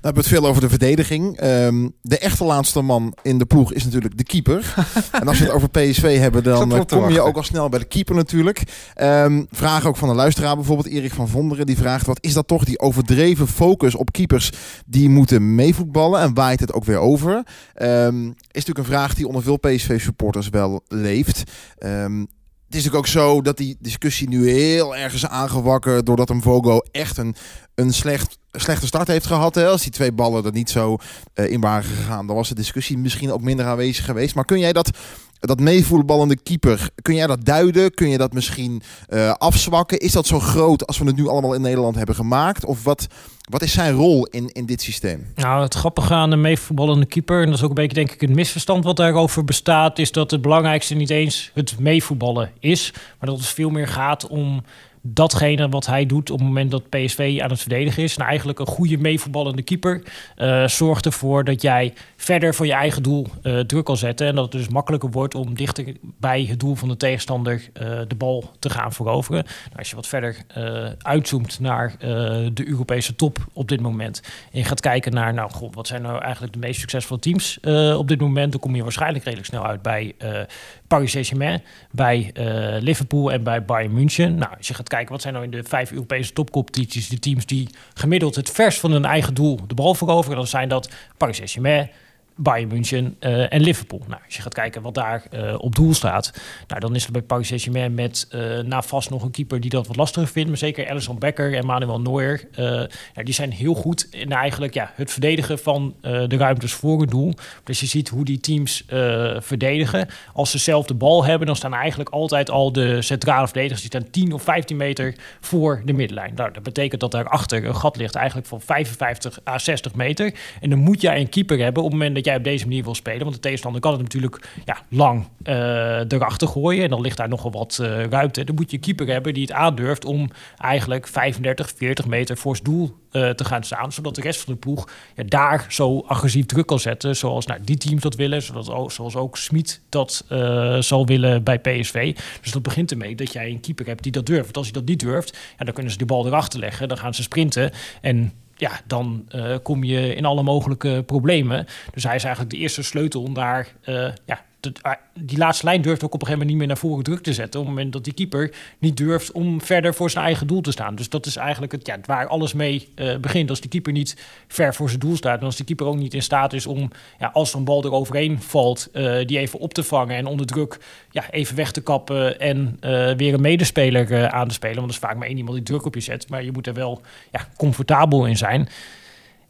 Hebben het veel over de verdediging. Um, de echte laatste man in de ploeg is natuurlijk de keeper. [laughs] en als we het over PSV hebben, dan uh, kom je ook al snel bij de keeper natuurlijk. Um, vraag ook van een luisteraar, bijvoorbeeld Erik van Vonderen. Die vraagt, wat is dat toch, die overdreven focus op keepers die moeten meevoetballen? En waait het ook weer over? Um, is natuurlijk een vraag die onder veel PSV-supporters wel leeft. Het is natuurlijk ook zo dat die discussie nu heel erg is aangewakkerd doordat een Vogo echt een, een slecht, slechte start heeft gehad. Hè? Als die twee ballen er niet zo uh, in waren gegaan, dan was de discussie misschien ook minder aanwezig geweest. Maar kun jij dat, dat meevoetballende keeper, kun jij dat duiden? Kun je dat misschien uh, afzwakken? Is dat zo groot als we het nu allemaal in Nederland hebben gemaakt? Of wat, wat is zijn rol in, in dit systeem? Nou, het grappige aan de meevoetballende keeper, en dat is ook een beetje denk ik een misverstand wat daarover bestaat, is dat het belangrijkste niet eens het meevoetballen is, maar dat het veel meer gaat om datgene wat hij doet op het moment dat PSV aan het verdedigen is. Nou, eigenlijk een goede meevoetballende keeper uh, zorgt ervoor dat jij verder van je eigen doel uh, druk kan zetten. En dat het dus makkelijker wordt om dichter bij het doel van de tegenstander uh, de bal te gaan veroveren. Nou, als je wat verder uitzoomt naar de Europese top op dit moment. En je gaat kijken naar, nou god, wat zijn nou eigenlijk de meest succesvolle teams op dit moment. Dan kom je waarschijnlijk redelijk snel uit bij Paris Saint-Germain, bij Liverpool en bij Bayern München. Nou, als je gaat kijken wat zijn nou in de vijf Europese topcompetities de teams die gemiddeld het vers van hun eigen doel de bal veroveren, dan zijn dat Paris Saint-Germain, Bayern München uh, en Liverpool. Nou, als je gaat kijken wat daar uh, op doel staat, nou, dan is het bij Paris Saint-Germain met uh, na vast nog een keeper die dat wat lastiger vindt, maar zeker Alisson Becker en Manuel Neuer, nou, die zijn heel goed in eigenlijk ja, het verdedigen van de ruimtes voor het doel. Dus je ziet hoe die teams verdedigen. Als ze zelf de bal hebben, dan staan eigenlijk altijd al de centrale verdedigers die staan 10 of 15 meter voor de middenlijn. Nou, dat betekent dat daarachter een gat ligt eigenlijk van 55 à 60 meter. En dan moet jij een keeper hebben op het moment dat jij op deze manier wil spelen. Want de tegenstander kan het natuurlijk ja, lang uh, erachter gooien. En dan ligt daar nogal wat uh, ruimte. Dan moet je een keeper hebben die het aandurft om eigenlijk 35, 40 meter voor het doel uh, te gaan staan. Zodat de rest van de ploeg ja, daar zo agressief druk kan zetten. Zoals nou, die teams dat willen. Zodat zoals ook Smit dat zal willen bij PSV. Dus dat begint ermee dat jij een keeper hebt die dat durft. Want als hij dat niet durft, ja, dan kunnen ze die bal erachter leggen. Dan gaan ze sprinten. En ja, dan uh, kom je in alle mogelijke problemen. Dus hij is eigenlijk de eerste sleutel om daar uh, ja, die laatste lijn durft ook op een gegeven moment niet meer naar voren druk te zetten. Op het moment dat die keeper niet durft om verder voor zijn eigen doel te staan. Dus dat is eigenlijk het, ja, waar alles mee uh, begint. Als die keeper niet ver voor zijn doel staat. En als die keeper ook niet in staat is om, ja, als er een bal eroverheen valt, uh, die even op te vangen en onder druk ja, even weg te kappen en uh, weer een medespeler aan te spelen. Want dat is vaak maar één iemand die druk op je zet. Maar je moet er wel ja, comfortabel in zijn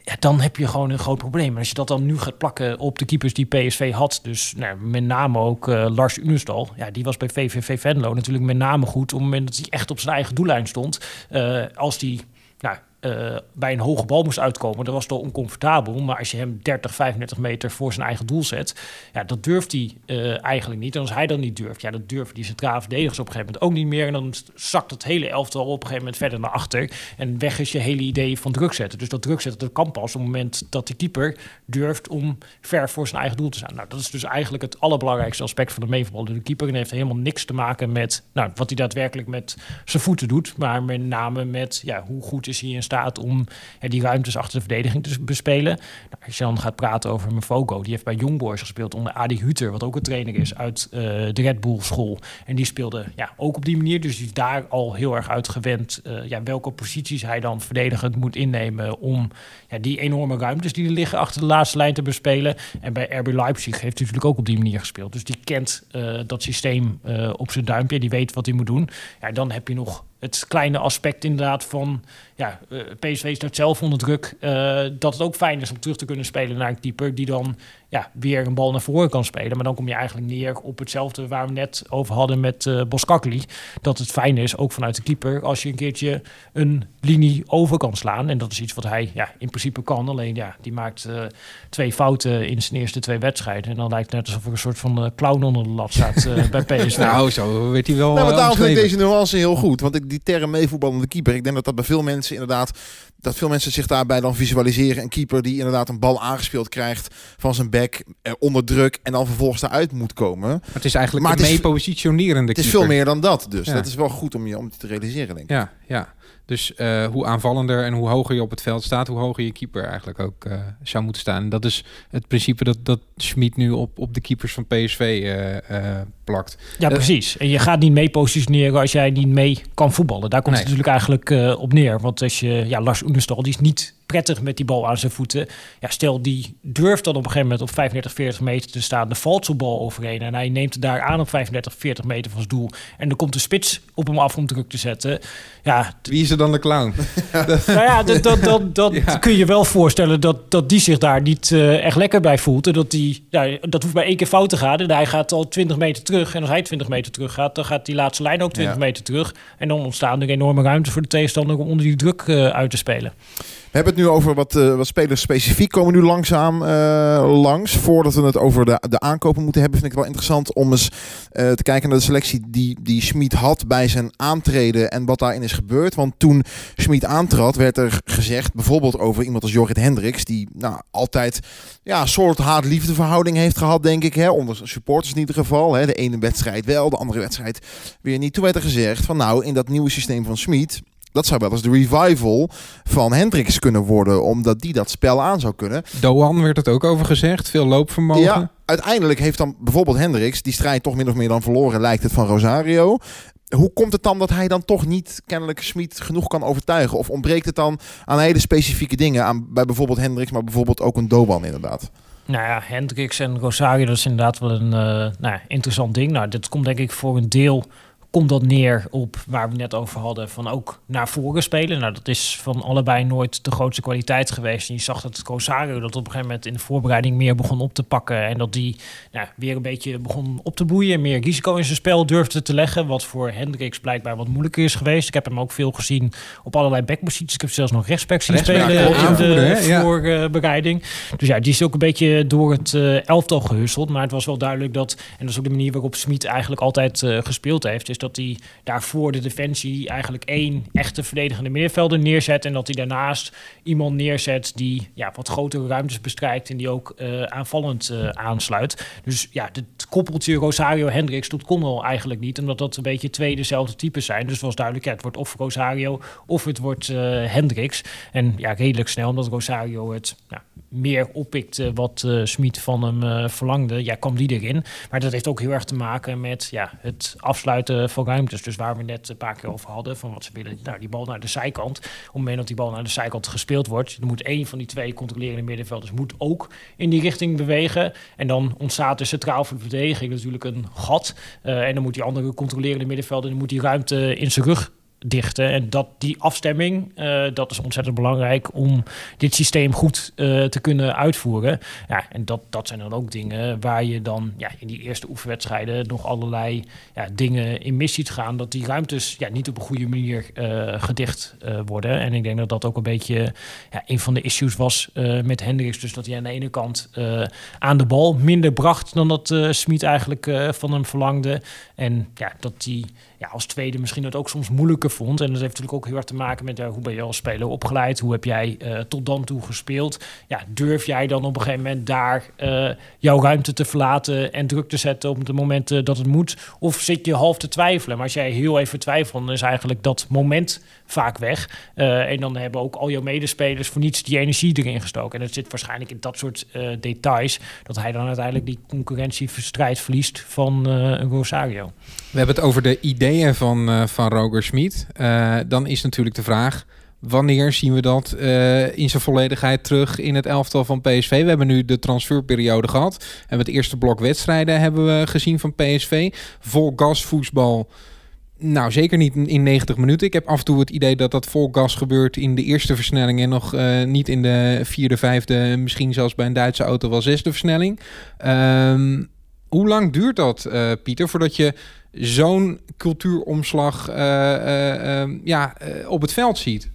ja, dan heb je gewoon een groot probleem. En als je dat dan nu gaat plakken op de keepers die PSV had, dus nou, met name ook uh, Lars Unestal, ja, die was bij VVV Venlo natuurlijk met name goed op het moment dat hij echt op zijn eigen doellijn stond. Uh, als die nou, uh, bij een hoge bal moest uitkomen, dat was toch oncomfortabel. Maar als je hem 30, 35 meter voor zijn eigen doel zet, ja, dat durft hij uh, eigenlijk niet. En als hij dan niet durft, ja, dat durven die centrale verdedigers op een gegeven moment ook niet meer. En dan zakt het hele elftal op een gegeven moment verder naar achter. En weg is je hele idee van druk zetten. Dus dat druk zetten, dat kan pas op het moment dat de keeper durft om ver voor zijn eigen doel te staan. Nou, dat is dus eigenlijk het allerbelangrijkste aspect van de meevoetbal. De keeper heeft helemaal niks te maken met nou, wat hij daadwerkelijk met zijn voeten doet. Maar met name met ja, hoe goed is hij in staat om ja, die ruimtes achter de verdediging te bespelen. Nou, als je dan gaat praten over Mfogo, die heeft bij Young Boys gespeeld onder Adi Huter, wat ook een trainer is uit uh, de Red Bull school. En die speelde ja, ook op die manier, dus die is daar al heel erg uit gewend uh, ja, welke posities hij dan verdedigend moet innemen om ja, die enorme ruimtes die er liggen achter de laatste lijn te bespelen. En bij RB Leipzig heeft hij natuurlijk ook op die manier gespeeld. Dus die kent uh, dat systeem op zijn duimpje, die weet wat hij moet doen. Ja, dan heb je nog het kleine aspect inderdaad van ja, uh, PSV staat zelf onder druk. Uh, dat het ook fijn is om terug te kunnen spelen naar een keeper die dan ja, weer een bal naar voren kan spelen. Maar dan kom je eigenlijk neer op hetzelfde waar we net over hadden met uh, Boskakli. Dat het fijn is, ook vanuit de keeper, als je een keertje een linie over kan slaan. En dat is iets wat hij ja, in principe kan. Alleen ja, die maakt uh, twee fouten in zijn eerste twee wedstrijden. En dan lijkt het net alsof er een soort van uh, clown onder de lat staat [laughs] bij PSV. nou, zo weet hij wel. Nou, maar daarom vind ik deze nuance heel goed. Want ik, die term meevoetballende keeper, ik denk dat dat bij veel mensen inderdaad dat veel mensen zich daarbij dan visualiseren. Een keeper die inderdaad een bal aangespeeld krijgt van zijn back eh, onder druk en dan vervolgens eruit moet komen. Maar het is eigenlijk maar een mee positionerende Het is veel meer dan dat, dus ja. dat is wel goed om je om te realiseren, denk ik. Ja, ja. Dus uh, hoe aanvallender en hoe hoger je op het veld staat, hoe hoger je keeper eigenlijk ook uh, zou moeten staan. En dat is het principe dat, dat Schmid nu op, op de keepers van PSV uh, plakt. Ja, precies. En je gaat niet mee positioneren als jij niet mee kan voetballen. Daar komt nee. het natuurlijk eigenlijk op neer. Want als je, ja, Lars Oenestal, die is niet prettig met die bal aan zijn voeten. Ja, stel, die durft dan op een gegeven moment op 35, 40 meter te staan. Er valt zo'n bal overheen en hij neemt het daar aan op 35, 40 meter van zijn doel. En dan komt de spits op hem af om druk te zetten. Ja, Wie is er dan de clown? [laughs] nou ja, dat, dat, dat, dat [laughs] ja. kun je wel voorstellen dat, dat die zich daar niet uh, echt lekker bij voelt. En dat, die, ja, dat hoeft maar één keer fout te gaan. En hij gaat al 20 meter terug. En als hij 20 meter terug gaat, dan gaat die laatste lijn ook 20 ja. meter terug. En dan ontstaan er enorme ruimtes voor de tegenstander om onder die druk uh, uit te spelen. We hebben het nu over wat, uh, wat spelers specifiek komen nu langzaam uh, langs. Voordat we het over de, de aankopen moeten hebben, vind ik het wel interessant om eens uh, te kijken naar de selectie die, die Schmid had bij zijn aantreden en wat daarin is gebeurd. Want toen Schmid aantrad, werd er gezegd, bijvoorbeeld over iemand als Jorrit Hendricks, die nou, altijd ja, een soort haat-liefde verhouding heeft gehad, denk ik. Hè, onder supporters in ieder geval. Hè. De ene wedstrijd wel, de andere wedstrijd weer niet. Toen werd er gezegd van nou, in dat nieuwe systeem van Schmid dat zou wel eens de revival van Hendricks kunnen worden, omdat die dat spel aan zou kunnen. Doan werd het ook over gezegd, veel loopvermogen. Ja, uiteindelijk heeft dan bijvoorbeeld Hendricks die strijd toch min of meer dan verloren, lijkt het van Rosario. Hoe komt het dan dat hij dan toch niet kennelijk Smit genoeg kan overtuigen? Of ontbreekt het dan aan hele specifieke dingen, aan, bij bijvoorbeeld Hendricks, maar bijvoorbeeld ook een Doan inderdaad? Nou ja, Hendricks en Rosario, dat is inderdaad wel een uh, nou, interessant ding. Nou, dit komt denk ik voor een deel komt dat neer op waar we net over hadden, van ook naar voren spelen. Nou, dat is van allebei nooit de grootste kwaliteit geweest. En je zag dat Rosario dat op een gegeven moment in de voorbereiding meer begon op te pakken. En dat die nou, weer een beetje begon op te boeien. Meer risico in zijn spel durfde te leggen. Wat voor Hendricks blijkbaar wat moeilijker is geweest. Ik heb hem ook veel gezien op allerlei backposities. Ik heb zelfs nog rechtsback zien spelen in de ja. voorbereiding. Dus ja, die is ook een beetje door het uh, elftal gehusseld. Maar het was wel duidelijk dat, en dat is ook de manier waarop Smit eigenlijk altijd uh, gespeeld heeft, is dat dat hij daarvoor de defensie eigenlijk één echte verdedigende middenvelder neerzet. En dat hij daarnaast iemand neerzet die ja, wat grotere ruimtes bestrijkt en die ook uh, aanvallend uh, aansluit. Dus ja, het koppeltje Rosario Hendricks, kon al eigenlijk niet. Omdat dat een beetje twee dezelfde types zijn. Dus het was duidelijk, het wordt of Rosario of het wordt uh, Hendricks. En ja, redelijk snel, omdat Rosario het meer oppikte wat uh, Smit van hem uh, verlangde, ja, kwam die erin. Maar dat heeft ook heel erg te maken met ja, het afsluiten van ruimtes. Dus waar we net een paar keer over hadden, van wat ze willen, nou, die bal naar de zijkant. Op het moment dat die bal naar de zijkant gespeeld wordt, dan moet één van die twee controlerende middenvelders moet ook in die richting bewegen. En dan ontstaat er centraal voor de verdediging natuurlijk een gat. Uh, en dan moet die andere controlerende middenvelder, dan moet die ruimte in zijn rug dichten. En dat die afstemming, uh, dat is ontzettend belangrijk om dit systeem goed uh, te kunnen uitvoeren. Ja, en dat, dat zijn dan ook dingen waar je dan ja, in die eerste oefenwedstrijden nog allerlei ja, dingen in mis ziet gaan. Dat die ruimtes ja, niet op een goede manier uh, gedicht worden. En ik denk dat dat ook een beetje ja, een van de issues was met Hendricks. Dus dat hij aan de ene kant aan de bal minder bracht dan dat Smit eigenlijk van hem verlangde. En ja, dat hij ja, als tweede misschien het ook soms moeilijker vond. En dat heeft natuurlijk ook heel erg te maken met ja, hoe ben je als speler opgeleid? Hoe heb jij uh, tot dan toe gespeeld? Ja, durf jij dan op een gegeven moment daar uh, jouw ruimte te verlaten en druk te zetten op de momenten dat het moet? Of zit je half te twijfelen? Maar als jij heel even twijfelt, dan is eigenlijk dat moment vaak weg. Uh, en dan hebben ook al jouw medespelers voor niets die energie erin gestoken. En het zit waarschijnlijk in dat soort details dat hij dan uiteindelijk die concurrentiestrijd verliest van een Rosario. We hebben het over de ideeën van, van Roger. Uh, dan is natuurlijk de vraag... Wanneer zien we dat in zijn volledigheid terug in het elftal van PSV? We hebben nu de transferperiode gehad. En het eerste blok wedstrijden hebben we gezien van PSV. Vol gas voetbal. Nou, zeker niet in 90 minuten. Ik heb af en toe het idee dat dat vol gas gebeurt in de eerste versnelling en nog uh, niet in de vierde, vijfde, misschien zelfs bij een Duitse auto wel zesde versnelling. Um, hoe lang duurt dat, uh, Pieter, voordat je zo'n cultuuromslag uh, uh, ja, op het veld ziet?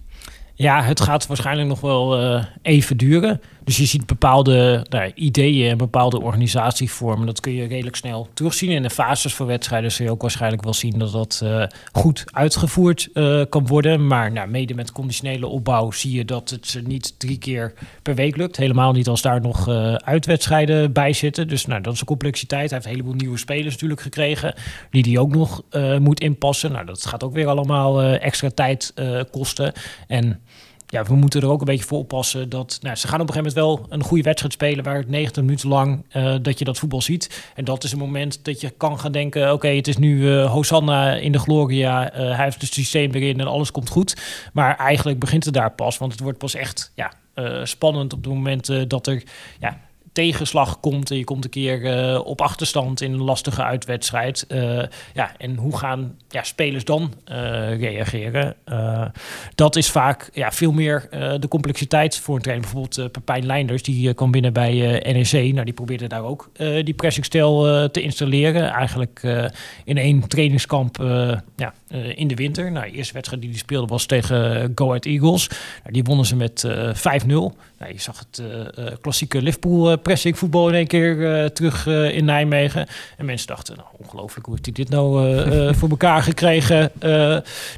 Ja, het gaat waarschijnlijk nog wel even duren. Dus je ziet bepaalde nou, ideeën en bepaalde organisatievormen. Dat kun je redelijk snel terugzien. In de fases voor wedstrijden zul je ook waarschijnlijk wel zien dat dat uh, goed uitgevoerd uh, kan worden. Maar nou, mede met conditionele opbouw zie je dat het niet drie keer per week lukt. Helemaal niet als daar nog uh, uitwedstrijden bij zitten. Dus nou, dat is een complexiteit. Hij heeft een heleboel nieuwe spelers natuurlijk gekregen. Die die ook nog moet inpassen. Nou, dat gaat ook weer allemaal extra tijd kosten. En ja, we moeten er ook een beetje voor oppassen dat nou, ze gaan op een gegeven moment wel een goede wedstrijd spelen waar het 90 minuten lang uh, dat je dat voetbal ziet. En dat is een moment dat je kan gaan denken: oké, het is nu uh, Hosanna in de Gloria. Uh, hij heeft het systeem weer in en alles komt goed. Maar eigenlijk begint het daar pas, want het wordt pas echt ja, spannend op het moment dat er ja, tegenslag komt en je komt een keer uh, op achterstand in een lastige uitwedstrijd. Uh, ja, en hoe gaan ja, spelers dan uh, reageren? dat is vaak ja, veel meer de complexiteit voor een trainer. Bijvoorbeeld Pepijn Leinders, die kwam binnen bij NEC. Nou, die probeerde daar ook die pressingstijl te installeren. Eigenlijk in één trainingskamp ja, in de winter. Nou, de eerste wedstrijd die hij speelde was tegen Go Ahead Eagles. Nou, die wonnen ze met 5-0. Nou, je zag het klassieke Liverpool pressing voetbal in één keer uh, terug uh, in Nijmegen. En mensen dachten, nou, ongelooflijk, hoe heeft hij dit nou uh, [laughs] voor elkaar gekregen?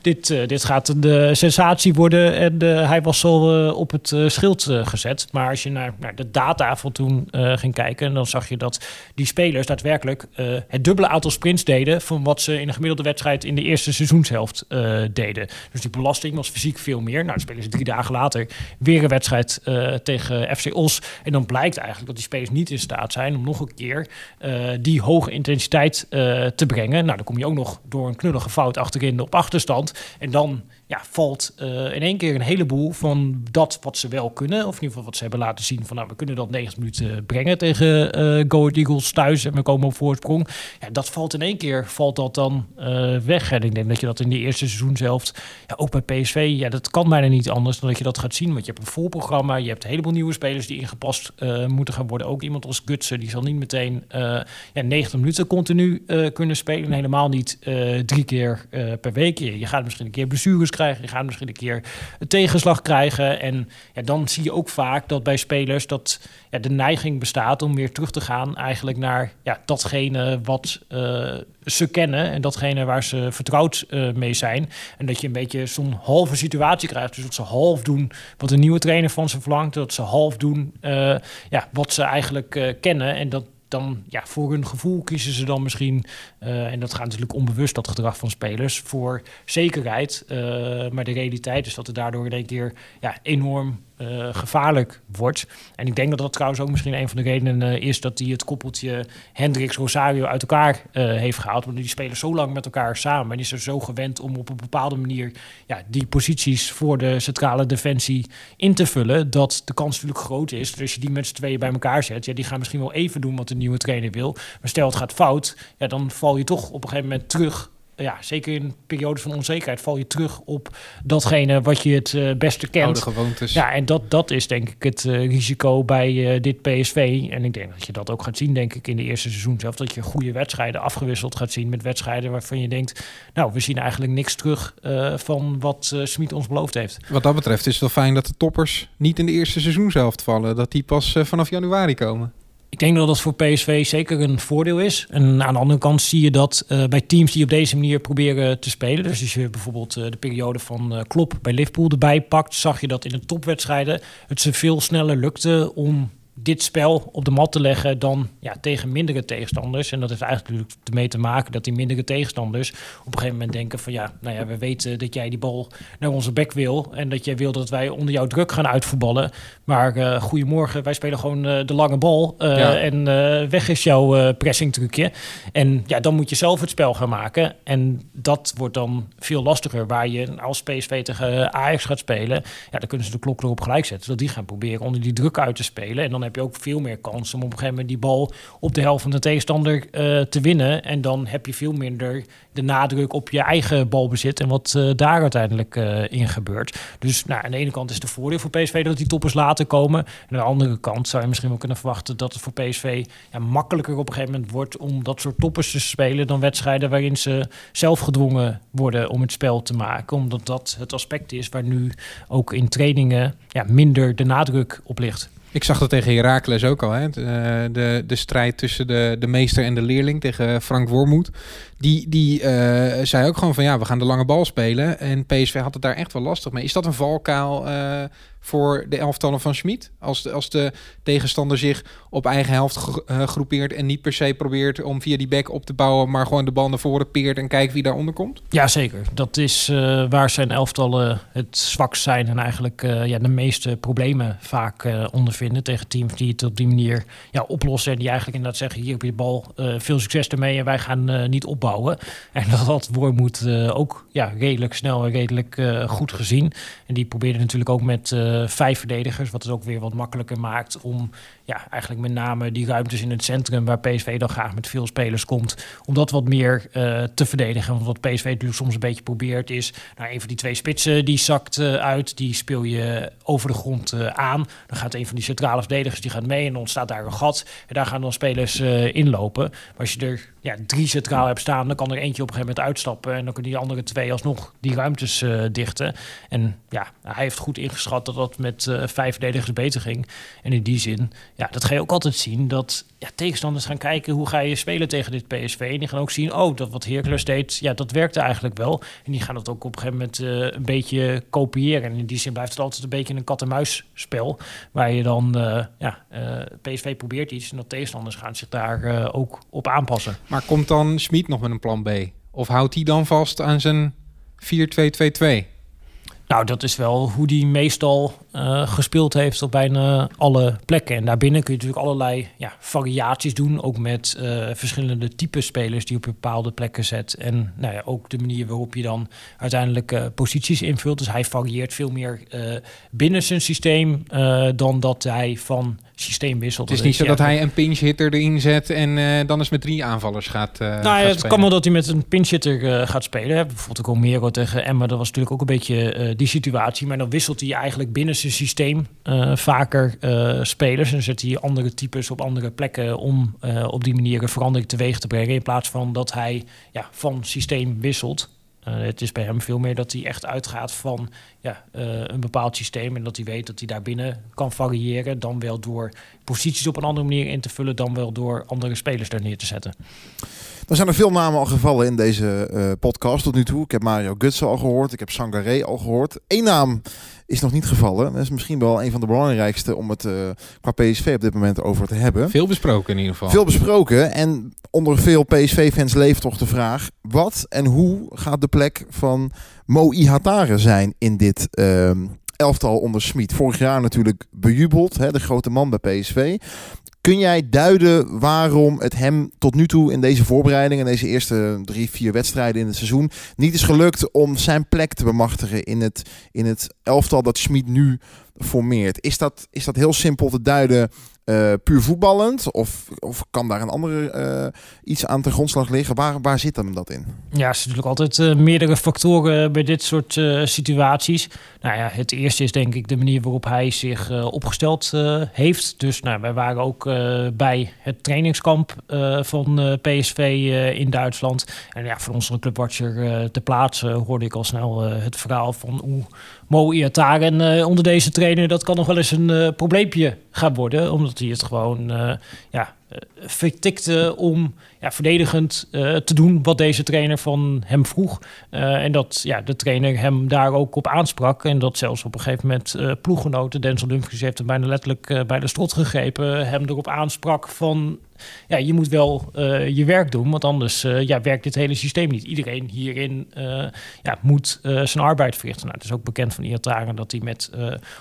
dit, dit gaat een sensatie worden. En hij was al op het schild gezet. Maar als je naar, naar de data van toen ging kijken, dan zag je dat die spelers daadwerkelijk het dubbele aantal sprints deden van wat ze in een gemiddelde wedstrijd in de eerste seizoenshelft deden. Dus die belasting was fysiek veel meer. Nou, dan spelen ze drie dagen later weer een wedstrijd tegen FC Os. En dan blijkt eigenlijk dat die spelers niet in staat zijn om nog een keer uh, die hoge intensiteit uh, te brengen. Nou, dan kom je ook nog door een knullige fout achterin op achterstand. En dan ja, valt uh, in één keer een heleboel van dat wat ze wel kunnen. Of in ieder geval wat ze hebben laten zien van nou, we kunnen dat 90 minuten brengen tegen uh, Go Eagles thuis en we komen op voorsprong. Ja, dat valt in één keer, valt dat dan uh, weg. En ik denk dat je dat in de eerste seizoen zelf, ja, ook bij PSV, ja, dat kan bijna niet anders dan dat je dat gaat zien. Want je hebt een vol programma, je hebt een heleboel nieuwe spelers die ingepast moeten gaan worden. Ook iemand als Gutsen, die zal niet meteen ja, 90 minuten continu kunnen spelen. Helemaal niet drie keer per week. Je, je gaat misschien een keer blessures krijgen. Je gaat misschien een keer een tegenslag krijgen. En ja, dan zie je ook vaak dat bij spelers dat ja, de neiging bestaat om weer terug te gaan eigenlijk naar ja, datgene wat uh, ze kennen en datgene waar ze vertrouwd uh, mee zijn. En dat je een beetje zo'n halve situatie krijgt. Dus dat ze half doen wat een nieuwe trainer van ze verlangt. Dat ze half doen uh, ja, wat ze eigenlijk kennen. En dat dan ja, voor hun gevoel kiezen ze dan misschien, eh, en dat gaat natuurlijk onbewust dat gedrag van spelers, voor zekerheid. Uh, maar de realiteit is dat het daardoor in één keer ja, enorm uh, gevaarlijk wordt. En ik denk dat dat trouwens ook misschien een van de redenen uh, is dat hij het koppeltje Hendricks Rosario uit elkaar uh, heeft gehaald. Want die spelen zo lang met elkaar samen en is er zo gewend om op een bepaalde manier ja, die posities voor de centrale defensie in te vullen. Dat de kans natuurlijk groot is dat als je die met z'n tweeën bij elkaar zet, ja, die gaan misschien wel even doen wat de nieuwe trainer wil. Maar stel het gaat fout, ja, dan val je toch op een gegeven moment terug ja, zeker in periodes van onzekerheid val je terug op datgene wat je het uh, beste kent. Oude gewoontes. Ja, en dat, dat is denk ik het uh, risico bij uh, dit PSV. En ik denk dat je dat ook gaat zien, denk ik, in de eerste seizoen zelf. Dat je goede wedstrijden afgewisseld gaat zien met wedstrijden waarvan je denkt... nou, we zien eigenlijk niks terug van wat Smit ons beloofd heeft. Wat dat betreft is het wel fijn dat de toppers niet in de eerste seizoen zelf vallen. Dat die pas vanaf januari komen. Ik denk dat dat voor PSV zeker een voordeel is. En aan de andere kant zie je dat uh, bij teams die op deze manier proberen te spelen. Dus als je bijvoorbeeld uh, de periode van uh, Klopp bij Liverpool erbij pakt, zag je dat in de topwedstrijden het ze veel sneller lukte om dit spel op de mat te leggen dan ja, tegen mindere tegenstanders. En dat heeft eigenlijk ermee te maken dat die mindere tegenstanders op een gegeven moment denken van ja, nou ja, we weten dat jij die bal naar onze bek wil en dat jij wil dat wij onder jouw druk gaan uitvoetballen. Maar uh, goedemorgen, wij spelen gewoon uh, de lange bal uh, ja. en weg is jouw pressing trucje. En ja, dan moet je zelf het spel gaan maken. En dat wordt dan veel lastiger, waar je als PSV tegen Ajax gaat spelen, ja, dan kunnen ze de klok erop gelijk zetten, zodat die gaan proberen onder die druk uit te spelen. En dan heb je ook veel meer kans om op een gegeven moment die bal op de helft van de tegenstander uh, te winnen. En dan heb je veel minder de nadruk op je eigen balbezit en wat uh, daar uiteindelijk uh, in gebeurt. Dus nou, aan de ene kant is de voordeel voor PSV dat die toppers later komen. En aan de andere kant zou je misschien wel kunnen verwachten dat het voor PSV ja, makkelijker op een gegeven moment wordt om dat soort toppers te spelen dan wedstrijden waarin ze zelf gedwongen worden om het spel te maken. Omdat dat het aspect is waar nu ook in trainingen ja, minder de nadruk op ligt. Ik zag dat tegen Herakles ook al. Hè? De, de, strijd tussen de, de meester en de leerling tegen Frank Wormoed. Die, die uh, zei ook gewoon van ja, we gaan de lange bal spelen. En PSV had het daar echt wel lastig mee. Is dat een valkuil uh, voor de elftallen van Schmid? Als de, als de tegenstander zich op eigen helft uh, groepeert en niet per se probeert om via die back op te bouwen, maar gewoon de bal naar voren peert en kijkt wie daaronder komt? Ja, zeker. Dat is uh, waar zijn elftallen het zwakst zijn en eigenlijk uh, ja, de meeste problemen vaak ondervinden tegen teams die het op die manier ja, oplossen en die eigenlijk inderdaad zeggen hier op je bal veel succes ermee en wij gaan niet opbouwen. [laughs] En dat had Wormoed uh, ook ja, redelijk snel en redelijk uh, goed gezien. En die probeerde natuurlijk ook met uh, vijf verdedigers, wat het ook weer wat makkelijker maakt om ja, eigenlijk met name die ruimtes in het centrum, waar PSV dan graag met veel spelers komt, om dat wat meer te verdedigen. Want wat PSV natuurlijk soms een beetje probeert is, nou, een van die twee spitsen die zakt uit, die speel je over de grond aan. Dan gaat een van die centrale verdedigers die gaat mee en dan ontstaat daar een gat. En daar gaan dan spelers inlopen. Maar als je er ja, drie centraal hebt staan, dan kan er eentje op een gegeven moment uitstappen. En dan kunnen die andere twee alsnog die ruimtes dichten. En ja, hij heeft goed ingeschat dat dat met vijf verdedigers beter ging. En in die zin, ja, dat ga je ook altijd zien. Dat ja, tegenstanders gaan kijken hoe ga je spelen tegen dit PSV. En die gaan ook zien, oh, dat wat Hercules deed, ja, dat werkte eigenlijk wel. En die gaan dat ook op een gegeven moment uh, een beetje kopiëren. En in die zin blijft het altijd een beetje een kat-en-muis spel. Waar je dan, ja, PSV probeert iets en dat tegenstanders gaan zich daar ook op aanpassen. Maar komt dan Schmid nog met een plan B? Of houdt hij dan vast aan zijn 4-2-2-2? Nou, dat is wel hoe die meestal uh, gespeeld heeft op bijna alle plekken. En daarbinnen kun je natuurlijk allerlei ja, variaties doen. Ook met uh, verschillende type spelers die op bepaalde plekken zet. En nou ja, ook de manier waarop je dan uiteindelijk uh, posities invult. Dus hij varieert veel meer binnen zijn systeem dan dat hij van systeem wisselt. Het is niet zo dat hij een pinch hitter erin zet en dan eens met drie aanvallers gaat. nou ja, het kan wel dat hij met een pinch hitter gaat spelen. Bijvoorbeeld ook Romero tegen Emma. Dat was natuurlijk ook een beetje die situatie. Maar dan wisselt hij eigenlijk binnen systeem uh, vaker uh, spelers. En zet hij andere types op andere plekken om uh, op die manier een verandering teweeg te brengen. In plaats van dat hij ja, van systeem wisselt. het is bij hem veel meer dat hij echt uitgaat van ja, een bepaald systeem. En dat hij weet dat hij daarbinnen kan variëren. Dan wel door posities op een andere manier in te vullen dan wel door andere spelers daar neer te zetten. Er zijn er veel namen al gevallen in deze podcast tot nu toe. Ik heb Mario Gutsen al gehoord. Ik heb Sangaré al gehoord. Eén naam is nog niet gevallen. Dat is misschien wel een van de belangrijkste om het uh, qua PSV op dit moment over te hebben. Veel besproken in ieder geval. Veel besproken. En onder veel PSV-fans leeft toch de vraag... wat en hoe gaat de plek van Mo Ihatare zijn in dit... Uh, elftal onder Smit. Vorig jaar natuurlijk bejubeld, hè, de grote man bij PSV. Kun jij duiden waarom het hem tot nu toe in deze voorbereiding, in deze eerste drie, vier wedstrijden in het seizoen, niet is gelukt om zijn plek te bemachtigen in het, in het elftal dat Schmid nu formeert? Is dat, is dat heel simpel te duiden uh, puur voetballend? Of, of kan daar een andere uh, iets aan ten grondslag liggen? Waar, waar zit hem dat in? Ja, er zijn natuurlijk altijd uh, meerdere factoren bij dit soort situaties. Nou ja, het eerste is denk ik de manier waarop hij zich opgesteld heeft. Dus nou, wij waren ook bij het trainingskamp van PSV in Duitsland. En ja, voor onze clubwatcher te plaatsen hoorde ik al snel het verhaal van hoe Mo Iataren onder deze trainer, dat kan nog wel eens een probleempje gaan worden. Omdat hij het gewoon ja, vertikte om ja, verdedigend te doen wat deze trainer van hem vroeg. En dat ja, de trainer hem daar ook op aansprak. En dat zelfs op een gegeven moment uh, ploeggenoten, Denzel Dumfries heeft hem bijna letterlijk bij de strot gegrepen, hem erop aansprak van ja, je moet wel je werk doen, want anders ja, werkt dit hele systeem niet. Iedereen hierin ja, moet zijn arbeid verrichten. Nou, het is ook bekend van Iataren dat hij met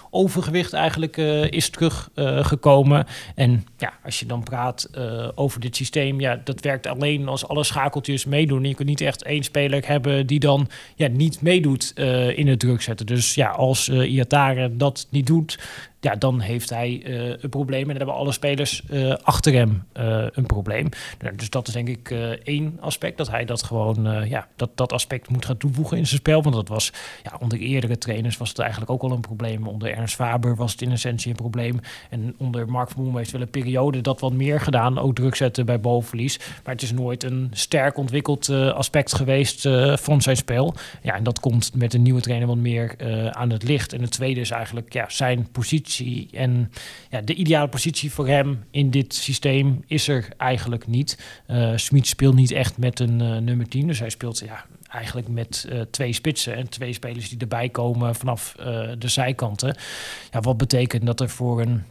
overgewicht eigenlijk is teruggekomen. en ja, als je dan praat over dit systeem, ja, dat werkt alleen als alle schakeltjes meedoen. Je kunt niet echt één speler hebben die dan ja, niet meedoet in het druk zetten. Dus ja, als uh, Iatare dat niet doet, ja, dan heeft hij uh, een probleem. En dan hebben alle spelers uh, achter hem uh, een probleem. Dus dat is denk ik één aspect. Dat hij dat gewoon, ja, dat, dat aspect moet gaan toevoegen in zijn spel. Want dat was, ja, onder eerdere trainers was het eigenlijk ook al een probleem. Onder Ernst Faber was het in essentie een probleem. En onder Mark Vermoem heeft wel een periode dat wat meer gedaan. Ook druk zetten bij bovenverlies. Maar het is nooit een sterk ontwikkeld aspect geweest van zijn spel. Ja, en dat komt met een nieuwe trainer wat meer aan het licht. En het tweede is eigenlijk ja, zijn positie en ja, de ideale positie voor hem in dit systeem is er eigenlijk niet. Uh, Smit speelt niet echt met een uh, nummer 10. Dus hij speelt ja, eigenlijk met uh, twee spitsen en twee spelers die erbij komen vanaf de zijkanten. Ja, wat betekent dat er voor een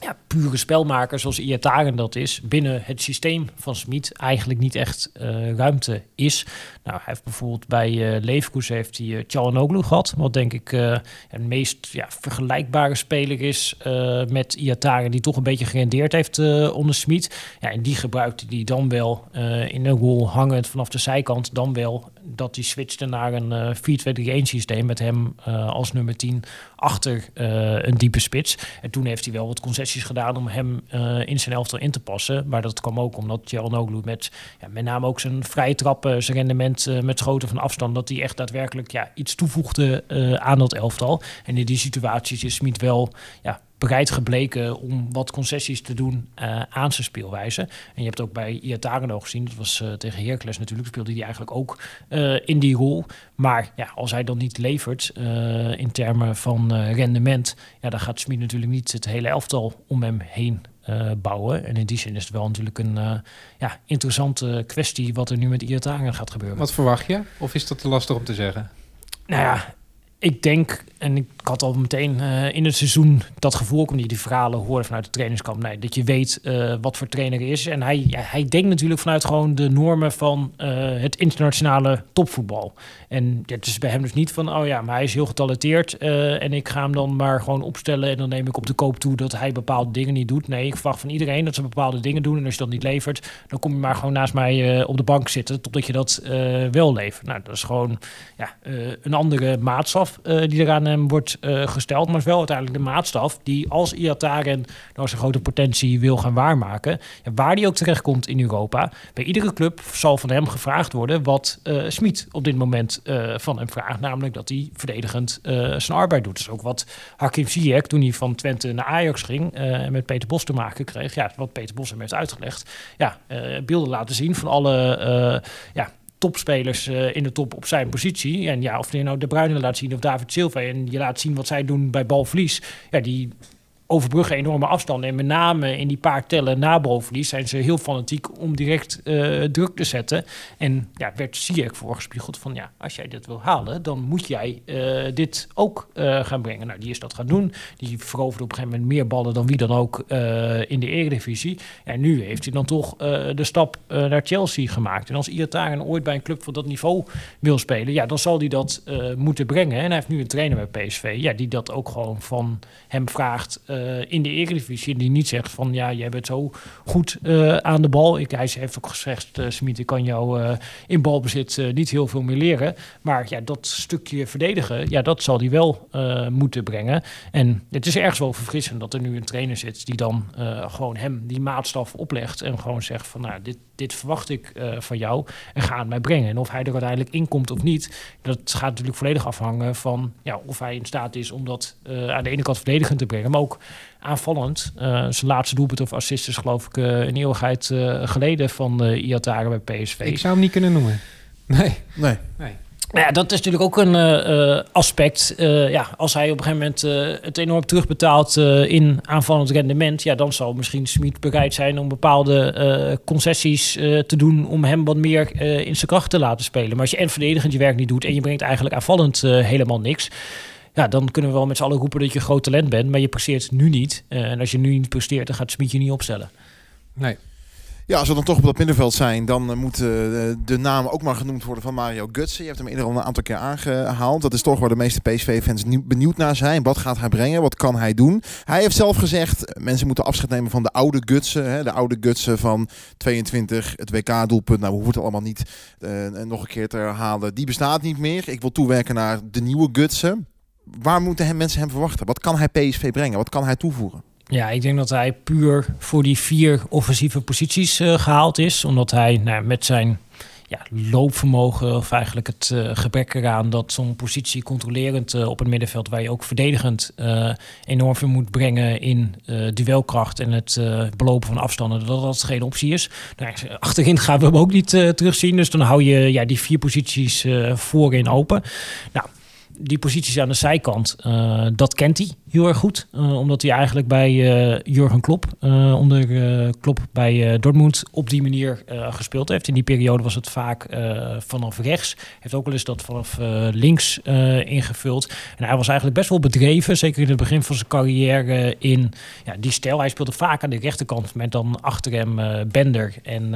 ja, pure spelmaker zoals Iataren dat is, binnen het systeem van Smit eigenlijk niet echt uh, ruimte is. Nou, hij heeft bijvoorbeeld bij uh, Leverkusen heeft hij uh, Çalhanoğlu gehad, wat denk ik uh, het meest ja, vergelijkbare speler is met Iataren, die toch een beetje gerendeerd heeft onder Smit. Ja, en die gebruikte die dan wel in een rol hangend vanaf de zijkant, dan wel dat hij switchte naar een 4-2-3-1 systeem met hem als nummer 10 achter een diepe spits. En toen heeft hij wel wat concessies gedaan om hem in zijn elftal in te passen, maar dat kwam ook omdat Çalhanoğlu met ja, met name ook zijn vrije trappen, zijn rendement uh, met schoten van afstand, dat hij echt daadwerkelijk ja, iets toevoegde uh, aan dat elftal. En in die situaties is Smit wel ja, bereid gebleken om wat concessies te doen uh, aan zijn speelwijze. En je hebt ook bij Iataren gezien, dat was uh, tegen Heracles natuurlijk, speelde hij eigenlijk ook uh, in die rol. Maar ja, als hij dan niet levert in termen van rendement, ja, dan gaat Smit natuurlijk niet het hele elftal om hem heen bouwen. En in die zin is het wel natuurlijk een ja, interessante kwestie wat er nu met Iataren gaat gebeuren. Wat verwacht je? Of is dat te lastig om te zeggen? Nou ja, ik denk, en ik had al meteen uh, in het seizoen dat gevoel, omdat je die verhalen hoorde vanuit de trainingskamp, nee, dat je weet uh, wat voor trainer is. En hij, ja, hij denkt natuurlijk vanuit gewoon de normen van uh, het internationale topvoetbal. En het is bij hem dus niet van, oh ja, maar hij is heel getalenteerd en ik ga hem dan maar gewoon opstellen en dan neem ik op de koop toe dat hij bepaalde dingen niet doet. Nee, ik verwacht van iedereen dat ze bepaalde dingen doen en als je dat niet levert, dan kom je maar gewoon naast mij op de bank zitten totdat je dat wel levert. Nou, dat is gewoon ja, een andere maatstaf uh, die eraan hem wordt uh, gesteld. Maar is wel uiteindelijk de maatstaf die als Iataren nou zijn grote potentie wil gaan waarmaken. Ja, waar die ook terechtkomt in Europa. Bij iedere club zal van hem gevraagd worden wat uh, Smit op dit moment van hem vraagt. Namelijk dat hij verdedigend zijn arbeid doet. Dus ook wat Hakim Ziyech toen hij van Twente naar Ajax ging en met Peter Bos te maken kreeg. Ja, wat Peter Bos hem heeft uitgelegd. Ja, beelden laten zien van alle ja, topspelers uh, in de top op zijn positie. En ja, of je nou De Bruyne laat zien of David Silva... en je laat zien wat zij doen bij balverlies... ja, die overbruggen enorme afstanden. En met name in die paar tellen na zijn ze heel fanatiek om direct uh, druk te zetten. En ja, werd Ziyech voorgespiegeld van ja, als jij dit wil halen, dan moet jij uh, dit ook uh, gaan brengen. Nou, die is dat gaan doen. Die veroverde op een gegeven moment meer ballen dan wie dan ook in de Eredivisie. En nu heeft hij dan toch de stap naar Chelsea gemaakt. En als Iataren ooit bij een club van dat niveau wil spelen, ja, dan zal hij dat moeten brengen. En hij heeft nu een trainer bij PSV, ja, die dat ook gewoon van hem vraagt in de Eredivisie. Die niet zegt van ja, jij bent zo goed uh, aan de bal. Ik, hij heeft ook gezegd, uh, Smit, ik kan jou in balbezit niet heel veel meer leren. Maar ja, dat stukje verdedigen, ja, dat zal hij wel moeten brengen. En het is ergens wel verfrissend dat er nu een trainer zit die dan gewoon hem die maatstaf oplegt. En gewoon zegt van nou, dit, dit verwacht ik van jou en ga het mij brengen. En of hij er uiteindelijk in komt of niet, dat gaat natuurlijk volledig afhangen van ja, of hij in staat is om dat aan de ene kant verdedigend te brengen, maar ook aanvallend. Uh, zijn laatste doelpunt of assist is geloof ik uh, een eeuwigheid uh, geleden van uh, Iatare bij PSV. Ik zou hem niet kunnen noemen. Nee. Nee. nee. Nou ja, dat is natuurlijk ook een uh, aspect. Uh, ja, als hij op een gegeven moment uh, het enorm terugbetaalt in aanvallend rendement, ja, dan zal misschien Smit bereid zijn om bepaalde concessies te doen om hem wat meer in zijn kracht te laten spelen. Maar als je en verdedigend je werk niet doet en je brengt eigenlijk aanvallend helemaal niks, ja, dan kunnen we wel met z'n allen roepen dat je groot talent bent, maar je presteert nu niet. Uh, en als je nu niet presteert, dan gaat Smit je niet opstellen. Nee. Ja, als we dan toch op dat middenveld zijn, dan uh, moet uh, de naam ook maar genoemd worden van Mario Gutsen. Je hebt hem eerder al een aantal keer aangehaald. Dat is toch waar de meeste PSV-fans benieuwd naar zijn. Wat gaat hij brengen? Wat kan hij doen? Hij heeft zelf gezegd, mensen moeten afscheid nemen van de oude Gutsen. Hè, de oude Gutsen van 22, het WK-doelpunt. Nou, we hoeven het allemaal niet uh, nog een keer te herhalen. Die bestaat niet meer. Ik wil toewerken naar de nieuwe Gutsen waar moeten mensen hem verwachten? Wat kan hij PSV brengen? Wat kan hij toevoegen? Ja, ik denk dat hij puur voor die vier offensieve posities uh, gehaald is. Omdat hij nou, met zijn ja, loopvermogen, of eigenlijk het uh, gebrek eraan dat zo'n positie controlerend uh, op het middenveld, waar je ook verdedigend enorm veel moet brengen in duelkracht en het belopen van afstanden, dat dat geen optie is. Nou, achterin gaan we hem ook niet terugzien, dus dan hou je ja, die vier posities voorin open. Nou, die posities aan de zijkant, uh, dat kent hij heel erg goed. Uh, omdat hij eigenlijk bij uh, Jurgen Klopp, onder Klopp bij Dortmund, op die manier gespeeld heeft. In die periode was het vaak vanaf rechts. Heeft ook wel eens dat vanaf links ingevuld. En hij was eigenlijk best wel bedreven, zeker in het begin van zijn carrière, in ja, die stijl. Hij speelde vaak aan de rechterkant met dan achter hem Bender en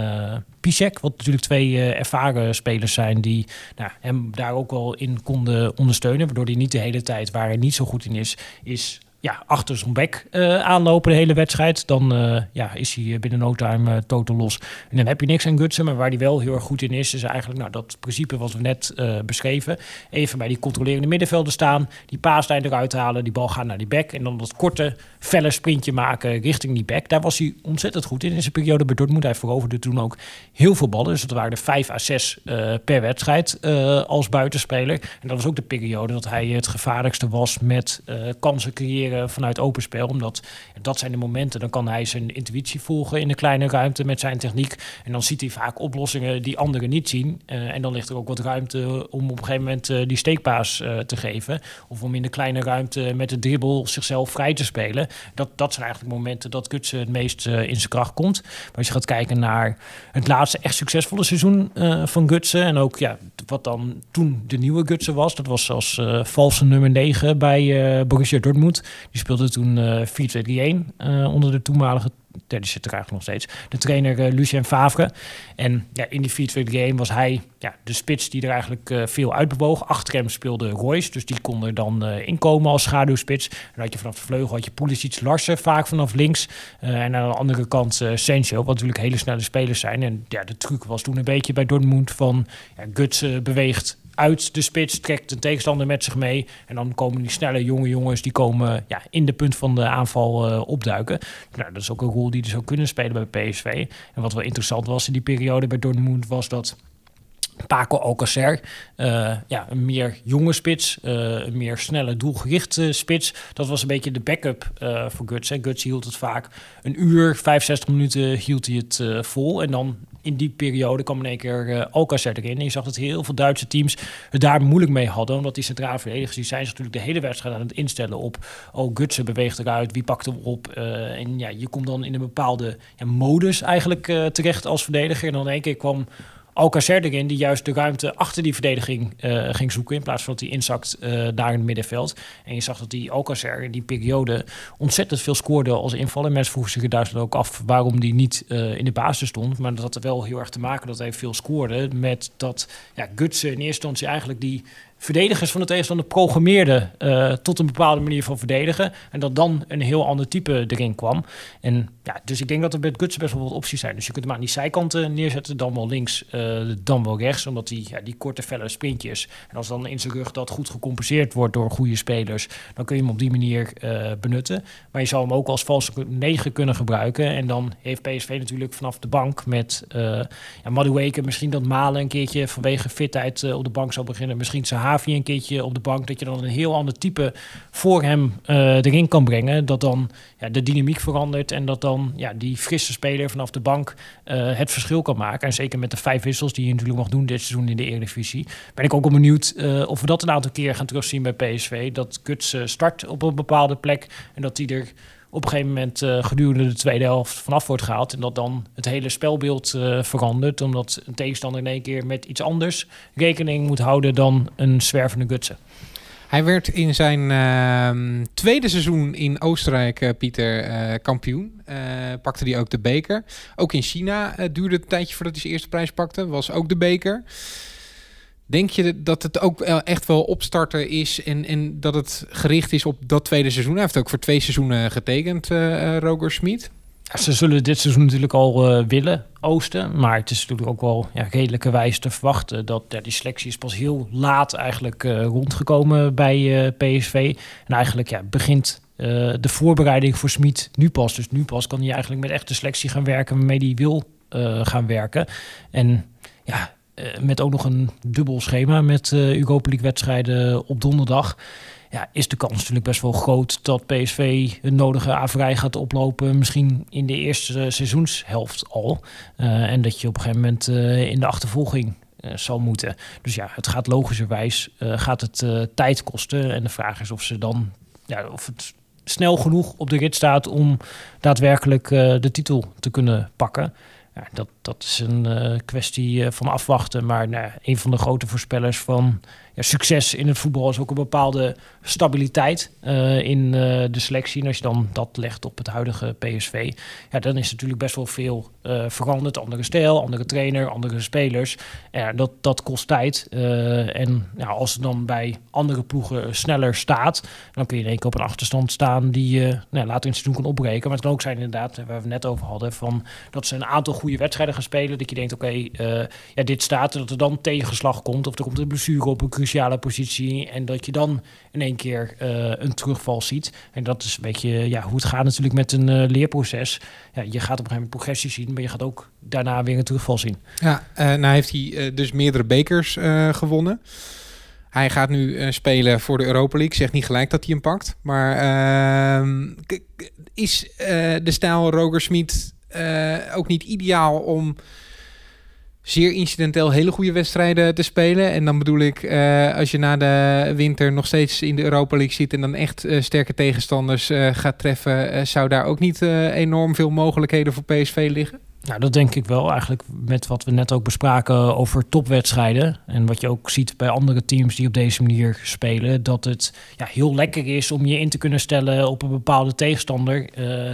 Pisek. Wat natuurlijk twee ervaren spelers zijn die nou, hem daar ook wel in konden ondersteunen waardoor hij niet de hele tijd waar hij niet zo goed in is, is ja, achter zijn bek uh, aanlopen de hele wedstrijd. Dan uh, ja, is hij binnen no time uh, totaal los. En dan heb je niks aan Gutsen. Maar waar hij wel heel erg goed in is, is eigenlijk nou, dat principe wat we net beschreven. Even bij die controlerende middenvelden staan. Die paaslijn eruit halen. Die bal gaat naar die bek. En dan dat korte, felle sprintje maken richting die bek. Daar was hij ontzettend goed in. In zijn periode bij Dortmund. Hij veroverde toen ook heel veel ballen. Dus dat waren er vijf à zes per wedstrijd als buitenspeler. En dat was ook de periode dat hij het gevaarlijkste was met kansen creëren vanuit open spel. Omdat dat zijn de momenten, dan kan hij zijn intuïtie volgen in de kleine ruimte met zijn techniek. En dan ziet hij vaak oplossingen die anderen niet zien. Uh, en dan ligt er ook wat ruimte om op een gegeven moment uh, die steekpaas te geven. Of om in de kleine ruimte met de dribbel zichzelf vrij te spelen. Dat, dat zijn eigenlijk momenten dat Gutsen het meest in zijn kracht komt. Maar als je gaat kijken naar het laatste echt succesvolle seizoen van Gutsen. En ook ja, wat dan toen de nieuwe Gutsen was. Dat was als valse nummer 9 bij Borussia Dortmund. Die speelde toen uh, 4-2-3-1 uh, onder de toenmalige die zit er eigenlijk nog steeds. De trainer uh, Lucien Favre. En ja, in die 4-2-3-1 was hij ja, de spits die er eigenlijk uh, veel uitbewoog. Achter hem speelde Royce, dus die kon er dan inkomen als schaduwspits. En had je vanaf de vleugel had je Pulisic, Larsen vaak vanaf links. en aan de andere kant Sencho, wat natuurlijk hele snelle spelers zijn. En ja, de truc was toen een beetje bij Dortmund van ja, Guts beweegt uit de spits, trekt een tegenstander met zich mee. En dan komen die snelle jonge jongens, die komen ja, in de punt van de aanval uh, opduiken. Nou, dat is ook een rol die er zou kunnen spelen bij PSV. En wat wel interessant was in die periode bij Dortmund was dat Paco Alcacer, uh, ja, een meer jonge spits, uh, een meer snelle, doelgerichte spits. Dat was een beetje de backup voor Guts. Guts hield het vaak een uur, 65 minuten hield hij het vol. En dan in die periode kwam in één keer uh, Alcacer erin. En je zag dat heel veel Duitse teams het daar moeilijk mee hadden. Omdat die centrale verdedigers, die zijn zich natuurlijk de hele wedstrijd aan het instellen op... oh, Gutsen beweegt eruit, wie pakt hem op? Uh, en ja, je komt dan in een bepaalde ja, modus eigenlijk uh, terecht als verdediger. En dan in één keer kwam Alcacer erin, die juist de ruimte achter die verdediging uh, ging zoeken. In plaats van dat hij inzakt uh, daar in het middenveld. En je zag dat die Alcacer in die periode ontzettend veel scoorde als invaller. Mensen vroegen zich in ook af waarom die niet uh, in de basis stond. Maar dat had er wel heel erg te maken dat hij veel scoorde. Met dat ja, Gutsen in eerste instantie eigenlijk die verdedigers van de tegenstander programmeerden uh, tot een bepaalde manier van verdedigen. En dat dan een heel ander type erin kwam. En ja, dus ik denk dat er met Gutsen best wel wat opties zijn. Dus je kunt hem aan die zijkanten neerzetten, dan wel links, uh, dan wel rechts. Omdat die, ja, die korte, felle sprintjes. En als dan in zijn rug dat goed gecompenseerd wordt door goede spelers, dan kun je hem op die manier uh, benutten. Maar je zou hem ook als valse negen kunnen gebruiken. En dan heeft PSV natuurlijk vanaf de bank met ja, Madueke misschien dat Malen een keertje vanwege fitheid op de bank zou beginnen. Misschien zijn Havi een keertje op de bank. Dat je dan een heel ander type voor hem uh, erin kan brengen. Dat dan ja, de dynamiek verandert. En dat dan ja, die frisse speler vanaf de bank uh, het verschil kan maken. En zeker met de vijf wissels die je natuurlijk nog doen dit seizoen in de Eredivisie. Ben ik ook al benieuwd uh, of we dat een aantal keer gaan terugzien bij PSV. Dat Kuts start op een bepaalde plek. En dat die er op een gegeven moment uh, gedurende de tweede helft vanaf wordt gehaald. En dat dan het hele spelbeeld uh, verandert. Omdat een tegenstander in één keer met iets anders rekening moet houden dan een zwervende gutsen. Hij werd in zijn uh, tweede seizoen in Oostenrijk, uh, Pieter, kampioen. pakte hij ook de beker. Ook in China duurde het een tijdje voordat hij zijn eerste prijs pakte. Was ook de beker. Denk je dat het ook echt wel opstarten is en, en dat het gericht is op dat tweede seizoen? Hij heeft ook voor twee seizoenen getekend, uh, Roger Smit. Ze zullen dit seizoen natuurlijk al uh, willen oosten. Maar het is natuurlijk ook wel ja, redelijkerwijs te verwachten dat ja, die selectie is pas heel laat eigenlijk uh, rondgekomen bij PSV. En eigenlijk ja, begint de voorbereiding voor Smit nu pas. Dus nu pas kan hij eigenlijk met echte selectie gaan werken waarmee hij wil gaan werken. En ja, met ook nog een dubbel schema met uh, Europa League wedstrijden op donderdag. Ja, is de kans natuurlijk best wel groot dat PSV een nodige averij gaat oplopen. Misschien in de eerste seizoenshelft al. En dat je op een gegeven moment in de achtervolging zal moeten. Dus ja, het gaat logischerwijs gaat het tijd kosten. En de vraag is of ze dan ja, of het snel genoeg op de rit staat om daadwerkelijk de titel te kunnen pakken. Ja, dat, dat is een uh, kwestie uh, van afwachten. Maar nou, een van de grote voorspellers van ja, succes in het voetbal is ook een bepaalde stabiliteit uh, in de selectie. En als je dan dat legt op het huidige PSV, ja, dan is natuurlijk best wel veel veranderd. Andere stijl, andere trainer, andere spelers. Ja, dat, dat kost tijd. en ja, als het dan bij andere ploegen sneller staat, dan kun je in één keer op een achterstand staan die je nou, later in het seizoen kan opbreken. Maar het kan ook zijn inderdaad, waar we het net over hadden, van dat ze een aantal goede wedstrijden gaan spelen. Dat je denkt, oké, ja, dit staat. Dat er dan tegenslag komt. Of er komt een blessure op een cruciale positie. En dat je dan in één keer uh, een terugval ziet. En dat is een beetje ja, hoe het gaat natuurlijk met een uh, leerproces. Ja, je gaat op een gegeven moment progressie zien. Maar je gaat ook daarna weer een terugval zien. Ja, nou heeft hij dus meerdere bekers gewonnen. Hij gaat nu spelen voor de Europa League. Zegt niet gelijk dat hij hem pakt. Maar uh, is de stijl Roger Smit ook niet ideaal om zeer incidenteel hele goede wedstrijden te spelen. En dan bedoel ik, uh, als je na de winter nog steeds in de Europa League zit en dan echt uh, sterke tegenstanders gaat treffen, zou daar ook niet enorm veel mogelijkheden voor PSV liggen? Nou, dat denk ik wel. Eigenlijk met wat we net ook bespraken over topwedstrijden. En wat je ook ziet bij andere teams die op deze manier spelen. Dat het ja, heel lekker is om je in te kunnen stellen op een bepaalde tegenstander.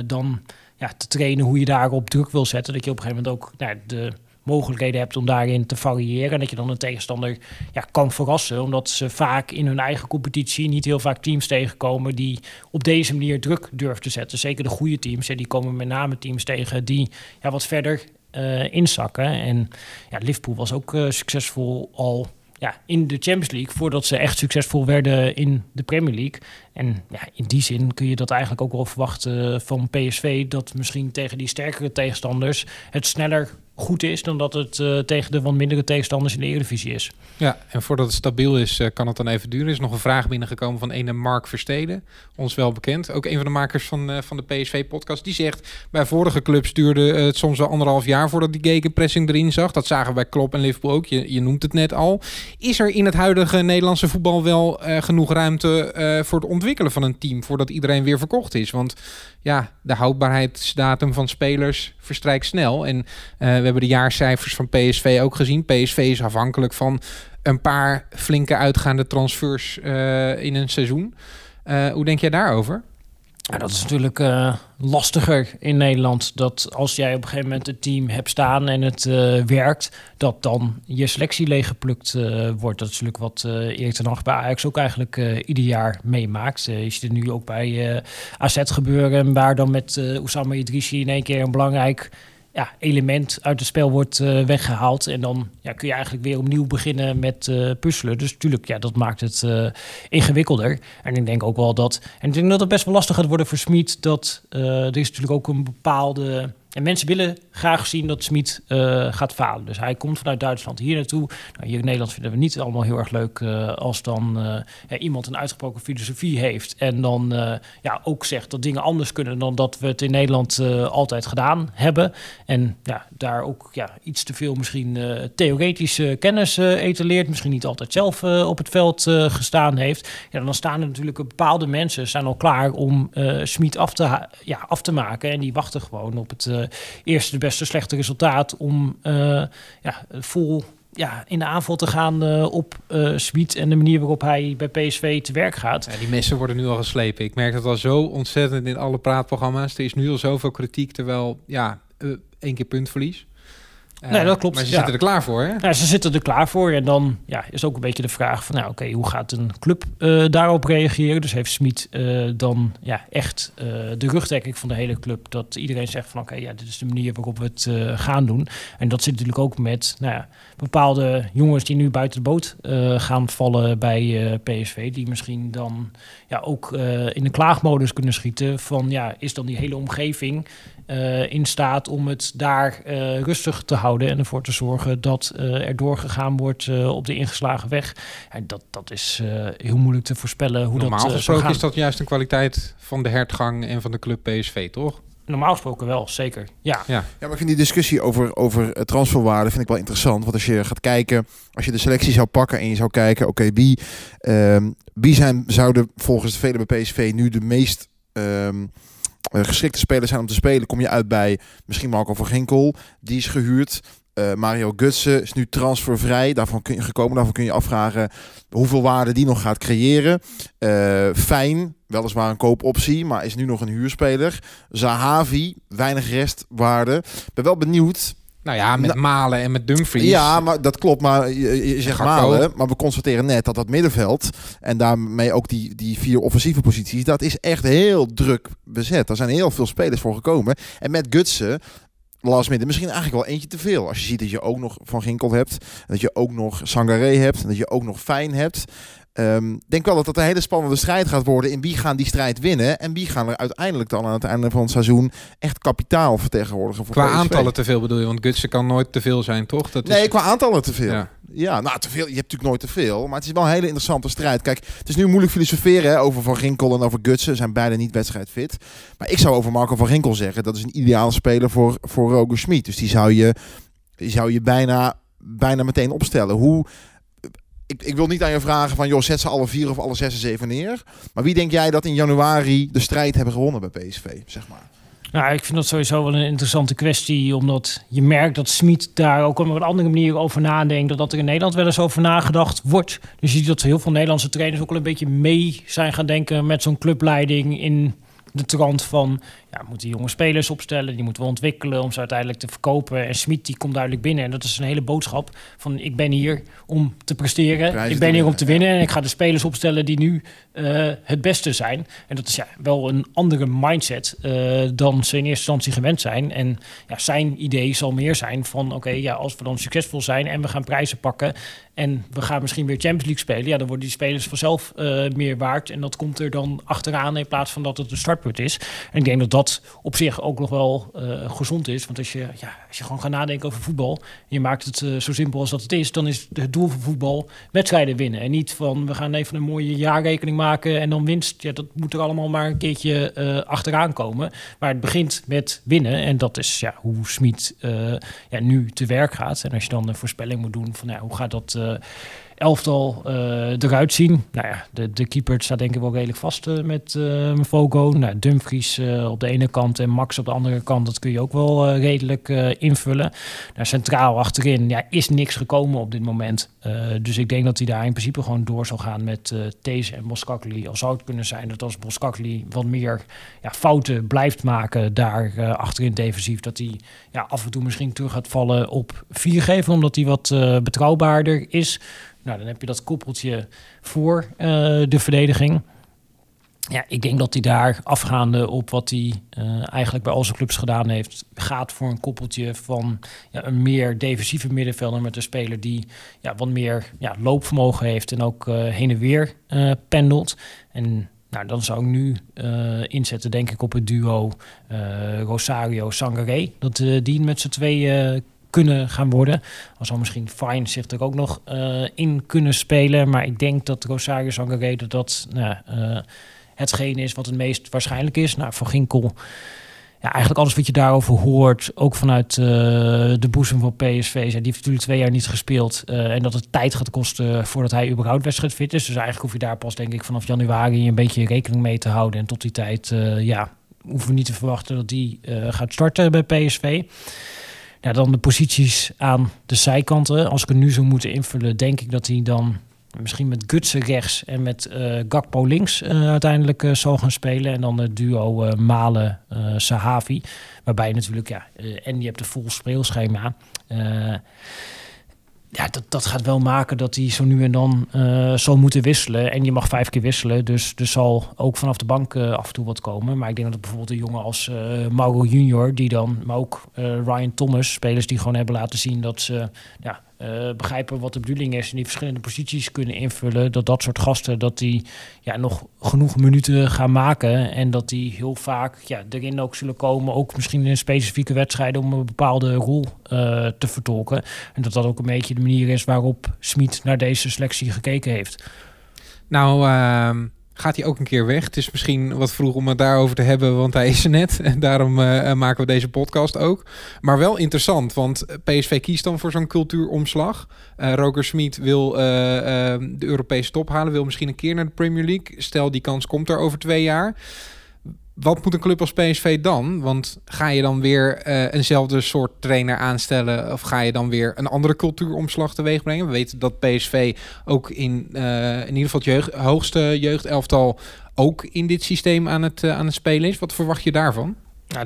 dan ja, te trainen hoe je daarop druk wil zetten. Dat je op een gegeven moment ook nou, de mogelijkheden hebt om daarin te variëren. En dat je dan een tegenstander ja, kan verrassen. Omdat ze vaak in hun eigen competitie niet heel vaak teams tegenkomen die op deze manier druk durven te zetten. Zeker de goede teams. Hè, die komen met name teams tegen die ja, wat verder uh, inzakken. En ja, Liverpool was ook uh, succesvol al ja, in de Champions League voordat ze echt succesvol werden in de Premier League. En ja, in die zin kun je dat eigenlijk ook wel verwachten van PSV, dat misschien tegen die sterkere tegenstanders het sneller goed is dan dat het eh, tegen de wat mindere tegenstanders in de Eredivisie is. Ja, en voordat het stabiel is, eh, kan het dan even duren. Er is nog een vraag binnengekomen van ene Mark Versteden, ons wel bekend. Ook een van de makers van, eh, van de PSV-podcast. Die zegt, bij vorige clubs duurde het soms wel anderhalf jaar voordat die gegenpressing erin zag. Dat zagen we bij Klopp en Liverpool ook. Je, je noemt het net al. Is er in het huidige Nederlandse voetbal wel genoeg ruimte voor het ontwikkelen van een team voordat iedereen weer verkocht is? Want ja, de houdbaarheidsdatum van spelers verstrijkt snel. En we hebben de jaarcijfers van PSV ook gezien. PSV is afhankelijk van een paar flinke uitgaande transfers uh, in een seizoen. Uh, hoe denk jij daarover? Ja, dat is natuurlijk uh, lastiger in Nederland. Dat als jij op een gegeven moment het team hebt staan en het uh, werkt, dat dan je selectie leeggeplukt uh, wordt. Dat is natuurlijk wat Erik ten Hag bij Ajax ook eigenlijk ieder jaar meemaakt. ziet het nu ook bij AZ gebeuren, waar dan met Oussama Idrissi in één keer een belangrijk ja, element uit het spel wordt uh, weggehaald. En dan ja, kun je eigenlijk weer opnieuw beginnen met uh, puzzelen. Dus natuurlijk, ja, dat maakt het uh, ingewikkelder. En ik denk ook wel dat... En ik denk dat het best wel lastig gaat worden voor Smit... dat er is natuurlijk ook een bepaalde en mensen willen graag zien dat Smit uh, gaat falen. Dus hij komt vanuit Duitsland hier naartoe. Nou, hier in Nederland vinden we niet allemaal heel erg leuk uh, als dan ja, iemand een uitgesproken filosofie heeft. En dan ja, ook zegt dat dingen anders kunnen dan dat we het in Nederland altijd gedaan hebben. En ja, daar ook ja, iets te veel misschien theoretische kennis etaleert. Misschien niet altijd zelf op het veld gestaan heeft. Ja, dan staan er natuurlijk bepaalde mensen zijn al klaar om Smit af, te ja, af te maken. En die wachten gewoon op het eerste de beste slechte resultaat om uh, ja, vol ja, in de aanval te gaan uh, op uh, en de manier waarop hij bij PSV te werk gaat. Ja, die messen worden nu al geslepen. Ik merk dat al zo ontzettend in alle praatprogramma's. Er is nu al zoveel kritiek, terwijl ja, één keer puntverlies. Uh, nee, dat klopt. Maar ze ja. zitten er klaar voor, hè? Ja, ze zitten er klaar voor. En dan ja, is ook een beetje de vraag van... nou, oké, hoe gaat een club uh, daarop reageren? Dus heeft Smit uh, dan ja, echt de rugdekking van de hele club... dat iedereen zegt van... oké, ja, dit is de manier waarop we het gaan doen. En dat zit natuurlijk ook met nou ja, bepaalde jongens... die nu buiten de boot gaan vallen bij PSV... die misschien dan ja, ook in de klaagmodus kunnen schieten... van ja, is dan die hele omgeving... In staat om het daar rustig te houden en ervoor te zorgen dat uh, er doorgegaan wordt op de ingeslagen weg. En dat, dat is heel moeilijk te voorspellen hoe Normaal dat gesproken is dat juist een kwaliteit van de hertgang en van de club PSV, toch? Normaal gesproken wel, zeker. Ja. ja. Ja, maar ik vind die discussie over, over transferwaarde vind ik wel interessant. Want als je gaat kijken, als je de selectie zou pakken en je zou kijken, oké, okay, wie, um, wie zijn, zouden volgens de velen bij PSV nu de meest um, uh, geschikte spelers zijn om te spelen, kom je uit bij misschien Marco van Ginkel. Die is gehuurd. Uh, Mario Gutsen is nu transfervrij. Daarvan kun je gekomen. Daarvan kun je afvragen hoeveel waarde die nog gaat creëren. Uh, Fijn, weliswaar een koopoptie, maar is nu nog een huurspeler. Zahavi, weinig restwaarde. Ben wel benieuwd. Nou ja, met nou, Malen en met Dumfries. Ja, maar dat klopt. Maar je, je zegt Malen. Maar we constateren net dat dat middenveld... en daarmee ook die, die vier offensieve posities... dat is echt heel druk bezet. Er zijn heel veel spelers voor gekomen. En met Gutsen... Last midden misschien eigenlijk wel eentje te veel. Als je ziet dat je ook nog Van Ginkel hebt. Dat je ook nog Sangaré hebt. En dat je ook nog Fijn hebt. Ik um, denk wel dat dat een hele spannende strijd gaat worden in wie gaan die strijd winnen en wie gaan er uiteindelijk dan aan het einde van het seizoen echt kapitaal vertegenwoordigen voor Qua PSV. aantallen te veel bedoel je, want Gutsen kan nooit te veel zijn, toch? Dat nee, is... qua aantallen te veel. Ja. Ja, nou, te veel. Je hebt natuurlijk nooit te veel. Maar het is wel een hele interessante strijd. Kijk, het is nu moeilijk filosoferen hè, over Van Ginkel en over Gutsen. Zijn beide niet wedstrijdfit. Maar ik zou over Marco van Ginkel zeggen... dat is een ideale speler voor, voor Roger Smit. Dus die zou je, die zou je bijna, bijna meteen opstellen. Hoe... Ik, ik wil niet aan je vragen van... joh, zet ze alle vier of alle zes en zeven neer. Maar wie denk jij dat in januari de strijd hebben gewonnen bij PSV, zeg maar? Nou, ik vind dat sowieso wel een interessante kwestie, omdat je merkt dat Smit daar ook op een andere manier over nadenkt, dat er in Nederland wel eens over nagedacht wordt. Dus je ziet dat heel veel Nederlandse trainers ook wel een beetje mee zijn gaan denken met zo'n clubleiding in de trant van, ja, moeten jonge spelers opstellen, die moeten we ontwikkelen om ze uiteindelijk te verkopen. En Smit die komt duidelijk binnen en dat is een hele boodschap van ik ben hier om te presteren, ik ben hier om te winnen en ik ga de spelers opstellen die nu uh, het beste zijn. En dat is ja, wel een andere mindset uh, dan ze in eerste instantie gewend zijn. En ja, zijn idee zal meer zijn van oké, okay, ja, als we dan succesvol zijn en we gaan prijzen pakken en we gaan misschien weer Champions League spelen, ja, dan worden die spelers vanzelf uh, meer waard en dat komt er dan achteraan in plaats van dat het een startpunt is. En ik denk dat dat dat op zich ook nog wel uh, gezond is. Want als je, ja, als je gewoon gaat nadenken over voetbal... en je maakt het uh, zo simpel als dat het is... dan is het doel van voetbal wedstrijden winnen. En niet van, we gaan even een mooie jaarrekening maken... en dan winst, ja, dat moet er allemaal maar een keertje uh, achteraan komen. Maar het begint met winnen. En dat is ja, hoe Smit ja, nu te werk gaat. En als je dan een voorspelling moet doen van... Ja, hoe gaat dat elftal uh, eruit zien. Nou ja, de, de keeper staat denk ik wel redelijk vast uh, met uh, Fogo. Nou, Dumfries op de ene kant en Max op de andere kant. Dat kun je ook wel redelijk invullen. Nou, centraal achterin ja, is niks gekomen op dit moment. dus ik denk dat hij daar in principe gewoon door zal gaan met These en Boskakli. Al zou het kunnen zijn dat als Boskakli wat meer ja, fouten blijft maken daar achterin defensief. Dat hij ja, af en toe misschien terug gaat vallen op vier geven. Omdat hij wat betrouwbaarder is. Nou, dan heb je dat koppeltje voor uh, de verdediging. Ja, ik denk dat hij daar afgaande op wat hij uh, eigenlijk bij al zijn clubs gedaan heeft, gaat voor een koppeltje van ja, een meer defensieve middenvelder met een speler die ja, wat meer ja, loopvermogen heeft en ook uh, heen en weer pendelt. En nou, dan zou ik nu inzetten, denk ik, op het duo Rosario-Sangaré. Dat die met z'n twee kunnen gaan worden. Al zou misschien Fine zich er ook nog uh, in kunnen spelen. Maar ik denk dat Rosario Sangaré dat nou, uh, hetgeen is wat het meest waarschijnlijk is. Nou, Van Ginkel... Ja, eigenlijk alles wat je daarover hoort, ook vanuit uh, de boezem van PSV. die heeft natuurlijk twee jaar niet gespeeld. En dat het tijd gaat kosten voordat hij überhaupt wedstrijdfit is. Dus eigenlijk hoef je daar pas, denk ik, vanaf januari een beetje rekening mee te houden. En tot die tijd, ja, hoeven we niet te verwachten dat die gaat starten bij PSV. Ja, dan de posities aan de zijkanten. Als ik het nu zou moeten invullen, denk ik dat hij dan misschien met Gutsen rechts en met uh, Gakpo links uh, uiteindelijk uh, zal gaan spelen. En dan het duo Malen-Sahavi. waarbij natuurlijk, ja, en je hebt een vol speelschema ja, dat, dat gaat wel maken dat hij zo nu en dan uh, zal moeten wisselen. En je mag vijf keer wisselen. Dus er zal ook vanaf de bank uh, af en toe wat komen. Maar ik denk dat bijvoorbeeld een jongen als uh, Mauro Junior, die dan, maar ook Ryan Thomas, spelers die gewoon hebben laten zien dat ze ja, uh, begrijpen wat de bedoeling is en die verschillende posities kunnen invullen, dat dat soort gasten dat die ja, nog genoeg minuten gaan maken en dat die heel vaak ja, erin ook zullen komen, ook misschien in specifieke wedstrijden om een bepaalde rol uh, te vertolken. En dat dat ook een beetje de manier is waarop Smit naar deze selectie gekeken heeft. Nou, uh gaat hij ook een keer weg. Het is misschien wat vroeg om het daarover te hebben, want hij is er net. En [laughs] daarom uh, maken we deze podcast ook. Maar wel interessant, want PSV kiest dan voor zo'n cultuuromslag. Uh, Roger Smit wil de Europese top halen, wil misschien een keer naar de Premier League. Stel, die kans komt er over twee jaar wat moet een club als PSV dan? Want ga je dan weer uh, eenzelfde soort trainer aanstellen? Of ga je dan weer een andere cultuuromslag teweeg brengen? We weten dat PSV ook in, uh, in ieder geval het jeugd, hoogste jeugdelftal ook in dit systeem aan het, uh, aan het spelen is. Wat verwacht je daarvan?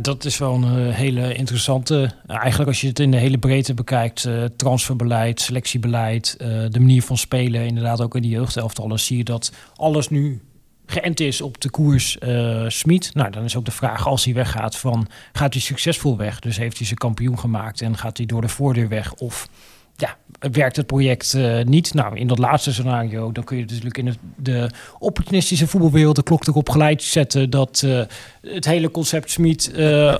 Dat is wel een hele interessante. Eigenlijk als je het in de hele breedte bekijkt, transferbeleid, selectiebeleid, de manier van spelen, inderdaad ook in de jeugdelftallen, zie je dat alles nu geënt is op de koers uh, Smit. Nou, dan is ook de vraag als hij weggaat van gaat hij succesvol weg? Dus heeft hij zijn kampioen gemaakt en gaat hij door de voordeur weg? Of ja, werkt het project uh, niet? Nou, in dat laatste scenario, dan kun je natuurlijk in de opportunistische voetbalwereld de klok erop geleid zetten dat uh, het hele concept Smit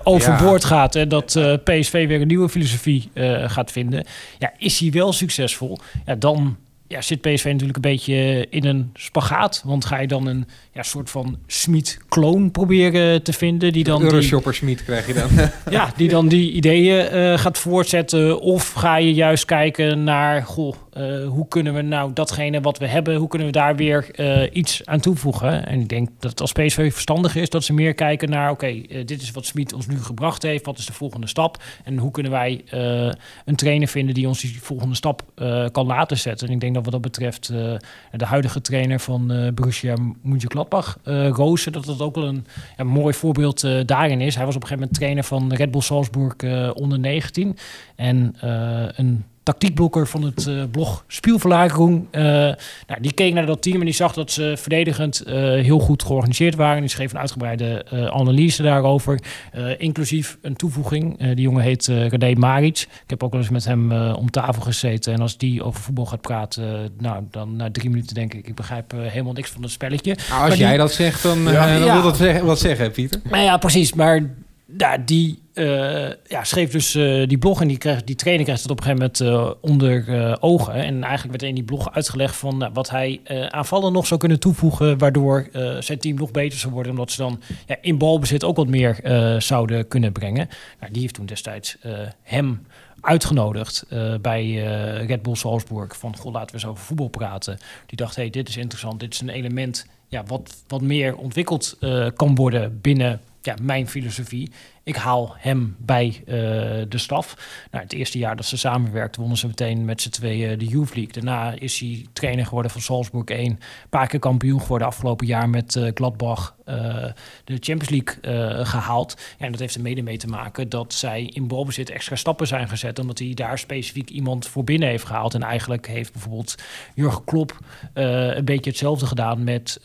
overboord ja. gaat en dat PSV weer een nieuwe filosofie gaat vinden. Ja, is hij wel succesvol? Ja, dan ja, zit PSV natuurlijk een beetje in een spagaat. Want ga je dan een ja, soort van Smit-kloon proberen te vinden... die dan Euroshopper Smit krijg je dan. [laughs] [laughs] ja, die dan die ideeën uh, gaat voortzetten. Of ga je juist kijken naar... Goh, uh, hoe kunnen we nou datgene wat we hebben... hoe kunnen we daar weer uh, iets aan toevoegen? En ik denk dat als PSV verstandig is... dat ze meer kijken naar... oké, okay, dit is wat Smit ons nu gebracht heeft. Wat is de volgende stap? En hoe kunnen wij een trainer vinden... die ons die volgende stap kan laten zetten? En ik denk dat wat dat betreft de huidige trainer van Borussia Mönchengladbach, Roos... dat dat ook wel een ja, mooi voorbeeld daarin is. Hij was op een gegeven moment trainer van Red Bull Salzburg onder 19. En een tactiekblokker van het uh, blog Spielverlagerung. Uh, nou, die keek naar dat team en die zag dat ze verdedigend heel goed georganiseerd waren. Die schreef een uitgebreide analyse daarover, inclusief een toevoeging. die jongen heet René Maric. Ik heb ook wel eens met hem om tafel gezeten. En als die over voetbal gaat praten, nou, dan na drie minuten denk ik, ik begrijp helemaal niks van het spelletje. Nou, als jij dat zegt, dan, ja. dan wil dat zeggen, wat zeggen, Pieter. Nou ja, precies. Maar ja, die uh, ja, schreef dus uh, die blog en die, kreeg, die trainer kreeg het op een gegeven moment uh, onder ogen. En eigenlijk werd er in die blog uitgelegd van wat hij aanvallen nog zou kunnen toevoegen, waardoor zijn team nog beter zou worden, omdat ze dan ja, in balbezit ook wat meer zouden kunnen brengen. Nou, die heeft toen destijds hem uitgenodigd bij Red Bull Salzburg van goh, laten we eens over voetbal praten. Die dacht, hey, dit is interessant, dit is een element ja, wat, wat meer ontwikkeld kan worden binnen ja, mijn filosofie. Ik haal hem bij uh, de staf. Nou, het eerste jaar dat ze samenwerkten, wonnen ze meteen met z'n tweeën de Youth League. Daarna is hij trainer geworden van Salzburg 1. Een paar keer kampioen geworden afgelopen jaar met uh, Gladbach. Uh, de Champions League gehaald. Ja, en dat heeft er mede mee te maken dat zij in balbezit extra stappen zijn gezet. Omdat hij daar specifiek iemand voor binnen heeft gehaald. En eigenlijk heeft bijvoorbeeld Jurgen Klopp een beetje hetzelfde gedaan met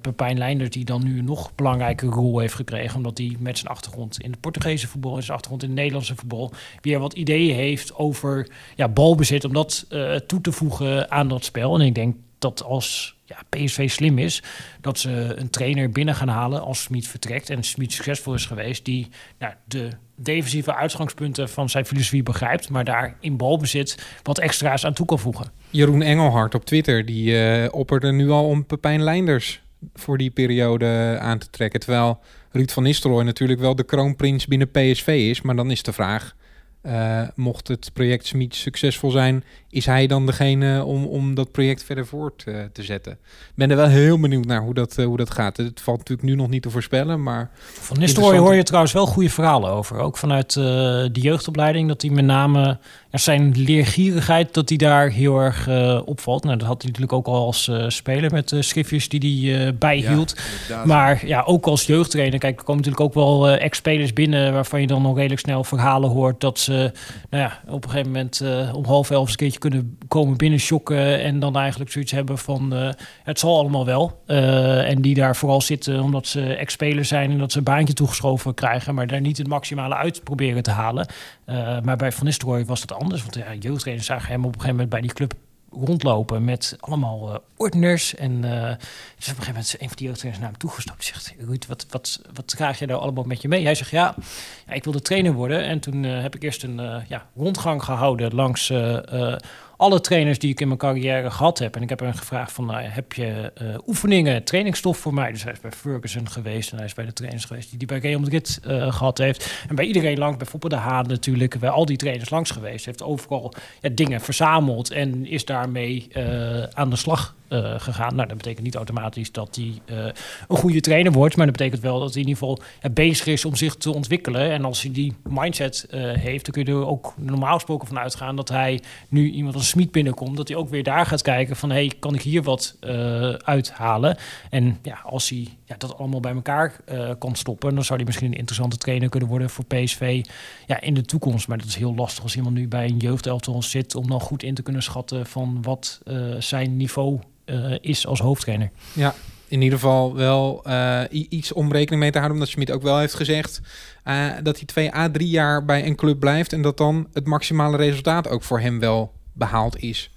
Pepijn Leinders. Die dan nu een nog belangrijke rol heeft gekregen. Omdat hij met zijn achtergrond in het Portugese voetbal, in zijn achtergrond in het Nederlandse voetbal, weer wat ideeën heeft over ja, balbezit, om dat uh, toe te voegen aan dat spel. En ik denk dat als ja, PSV slim is, dat ze een trainer binnen gaan halen als Smit vertrekt en Smit succesvol is geweest, die nou, de defensieve uitgangspunten van zijn filosofie begrijpt, maar daar in balbezit wat extra's aan toe kan voegen. Jeroen Engelhard op Twitter, die uh, opperde nu al om Pepijn Leinders voor die periode aan te trekken. Terwijl Ruud van Nistelrooy natuurlijk wel de kroonprins binnen PSV is. Maar dan is de vraag, uh, mocht het project Smit succesvol zijn, is hij dan degene om, om dat project verder voort uh, te zetten? Ik ben er wel heel benieuwd naar hoe dat, uh, hoe dat gaat. Het valt natuurlijk nu nog niet te voorspellen, maar... Van Nistelrooy hoor je trouwens wel goede verhalen over. Ook vanuit de jeugdopleiding, dat hij met name ja, zijn leergierigheid, dat hij daar heel erg opvalt. Nou, dat had hij natuurlijk ook al als speler met de schriftjes die hij bijhield. Ja, maar ja, ook als jeugdtrainer, kijk, er komen natuurlijk ook wel ex-spelers binnen waarvan je dan nog redelijk snel verhalen hoort dat ze nou ja, op een gegeven moment uh, om half elf een keertje kunnen komen binnen shocken en dan eigenlijk zoiets hebben van uh, het zal allemaal wel. En die daar vooral zitten omdat ze ex-speler zijn en dat ze een baantje toegeschoven krijgen, maar daar niet het maximale uit proberen te halen. maar bij Van Nistelrooy was dat anders, want ja, jeugdtrainers zagen hem op een gegeven moment bij die club rondlopen met allemaal uh, ordners. En uh, dus op een gegeven moment een van die jeugdtrainers naar hem toegestapt. Zegt, Ruud, wat, wat, wat krijg je daar allemaal met je mee? Hij zegt, ja, ja ik wilde trainer worden. En toen uh, heb ik eerst een ja, rondgang gehouden langs alle trainers die ik in mijn carrière gehad heb. En ik heb hem gevraagd van, nou, heb je uh, oefeningen, trainingsstof voor mij? Dus hij is bij Ferguson geweest en hij is bij de trainers geweest die die bij Real Madrid uh, gehad heeft. En bij iedereen langs, bijvoorbeeld de Haan natuurlijk, bij al die trainers langs geweest. Heeft overal ja, dingen verzameld en is daarmee uh, aan de slag uh, gegaan. Nou, dat betekent niet automatisch dat hij uh, een goede trainer wordt, maar dat betekent wel dat hij in ieder geval bezig is om zich te ontwikkelen. En als hij die mindset heeft, dan kun je er ook normaal gesproken van uitgaan dat hij nu iemand als Smit binnenkomt, dat hij ook weer daar gaat kijken van, hey, kan ik hier wat uithalen? En ja, als hij ja, dat allemaal bij elkaar kan stoppen, dan zou hij misschien een interessante trainer kunnen worden voor PSV ja, in de toekomst. Maar dat is heel lastig als iemand nu bij een jeugdelftal zit om dan goed in te kunnen schatten van wat zijn niveau uh, is als hoofdtrainer. Ja, in ieder geval wel uh, iets om rekening mee te houden. Omdat Schmid ook wel heeft gezegd uh, dat hij twee à drie jaar bij een club blijft. En dat dan het maximale resultaat ook voor hem wel behaald is.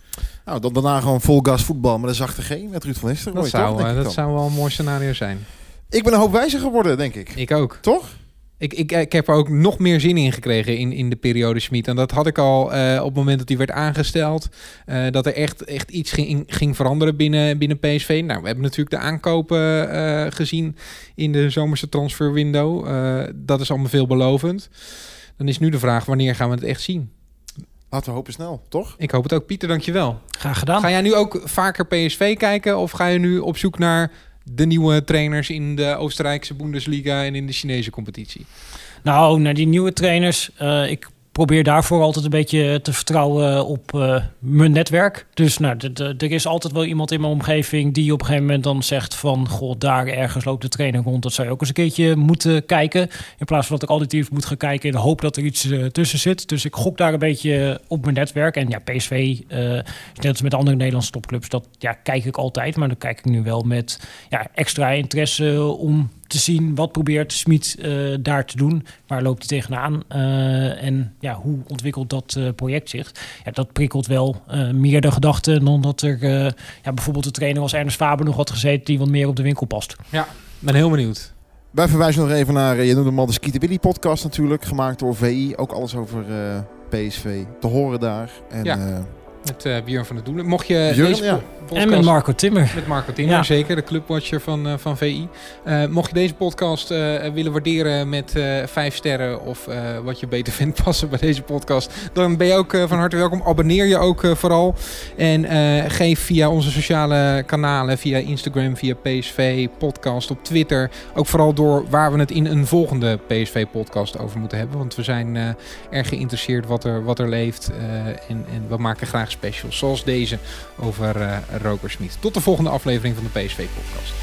Nou, dan daarna gewoon vol gas voetbal met een zachte G met Ruud van Nistelrooy. Dat, zou, toch, dat zou wel een mooi scenario zijn. Ik ben een hoop wijzer geworden, denk ik. Ik ook. Toch? Ik, ik, ik heb er ook nog meer zin in gekregen in, in de periode Schmid. En dat had ik al uh, op het moment dat hij werd aangesteld. Uh, dat er echt, echt iets ging, ging veranderen binnen, binnen PSV. Nou, we hebben natuurlijk de aankopen uh, gezien in de zomerse transferwindow. dat is allemaal veelbelovend. Dan is nu de vraag, wanneer gaan we het echt zien? Laten we hopen snel, toch? Ik hoop het ook. Pieter, dankjewel. Graag gedaan. Ga jij nu ook vaker PSV kijken? Of ga je nu op zoek naar de nieuwe trainers in de Oostenrijkse Bundesliga en in de Chinese competitie? Nou, naar die nieuwe trainers. Uh, ik probeer daarvoor altijd een beetje te vertrouwen op uh, mijn netwerk. Dus nou, er is altijd wel iemand in mijn omgeving die op een gegeven moment dan zegt van... ...goh, daar ergens loopt de trainer rond. Dat zou je ook eens een keertje moeten kijken. In plaats van dat ik auditief moet gaan kijken in de hoop dat er iets uh, tussen zit. Dus ik gok daar een beetje op mijn netwerk. En ja, PSV, net als met andere Nederlandse topclubs, dat ja, kijk ik altijd. Maar dan kijk ik nu wel met ja, extra interesse om te zien wat probeert Smit uh, daar te doen. Waar loopt hij tegenaan? Uh, en ja, hoe ontwikkelt dat uh, project zich? Ja, dat prikkelt wel meer de gedachten dan dat er ja, bijvoorbeeld de trainer als Ernest Faber nog had gezeten die wat meer op de winkel past. Ja, ben heel benieuwd. Wij verwijzen nog even naar, je noemde hem al de Skeeter Willy podcast natuurlijk, gemaakt door VI. Ook alles over PSV te horen daar. En, ja. Met uh, Björn van der Doelen. Mocht je Björn, deze ja. En met Marco Timmer. Met Marco Timmer, ja. zeker. De clubwatcher van, uh, van VI. Uh, mocht je deze podcast willen waarderen met vijf sterren... of wat je beter [laughs] vindt passen bij deze podcast... dan ben je ook van harte welkom. Abonneer je ook vooral. En geef via onze sociale kanalen... via Instagram, via PSV, podcast op Twitter... ook vooral door waar we het in een volgende PSV-podcast over moeten hebben. Want we zijn erg geïnteresseerd wat er, wat er leeft. en, en we maken graag specials zoals deze over uh, Rokersmied. Tot de volgende aflevering van de PSV Podcast.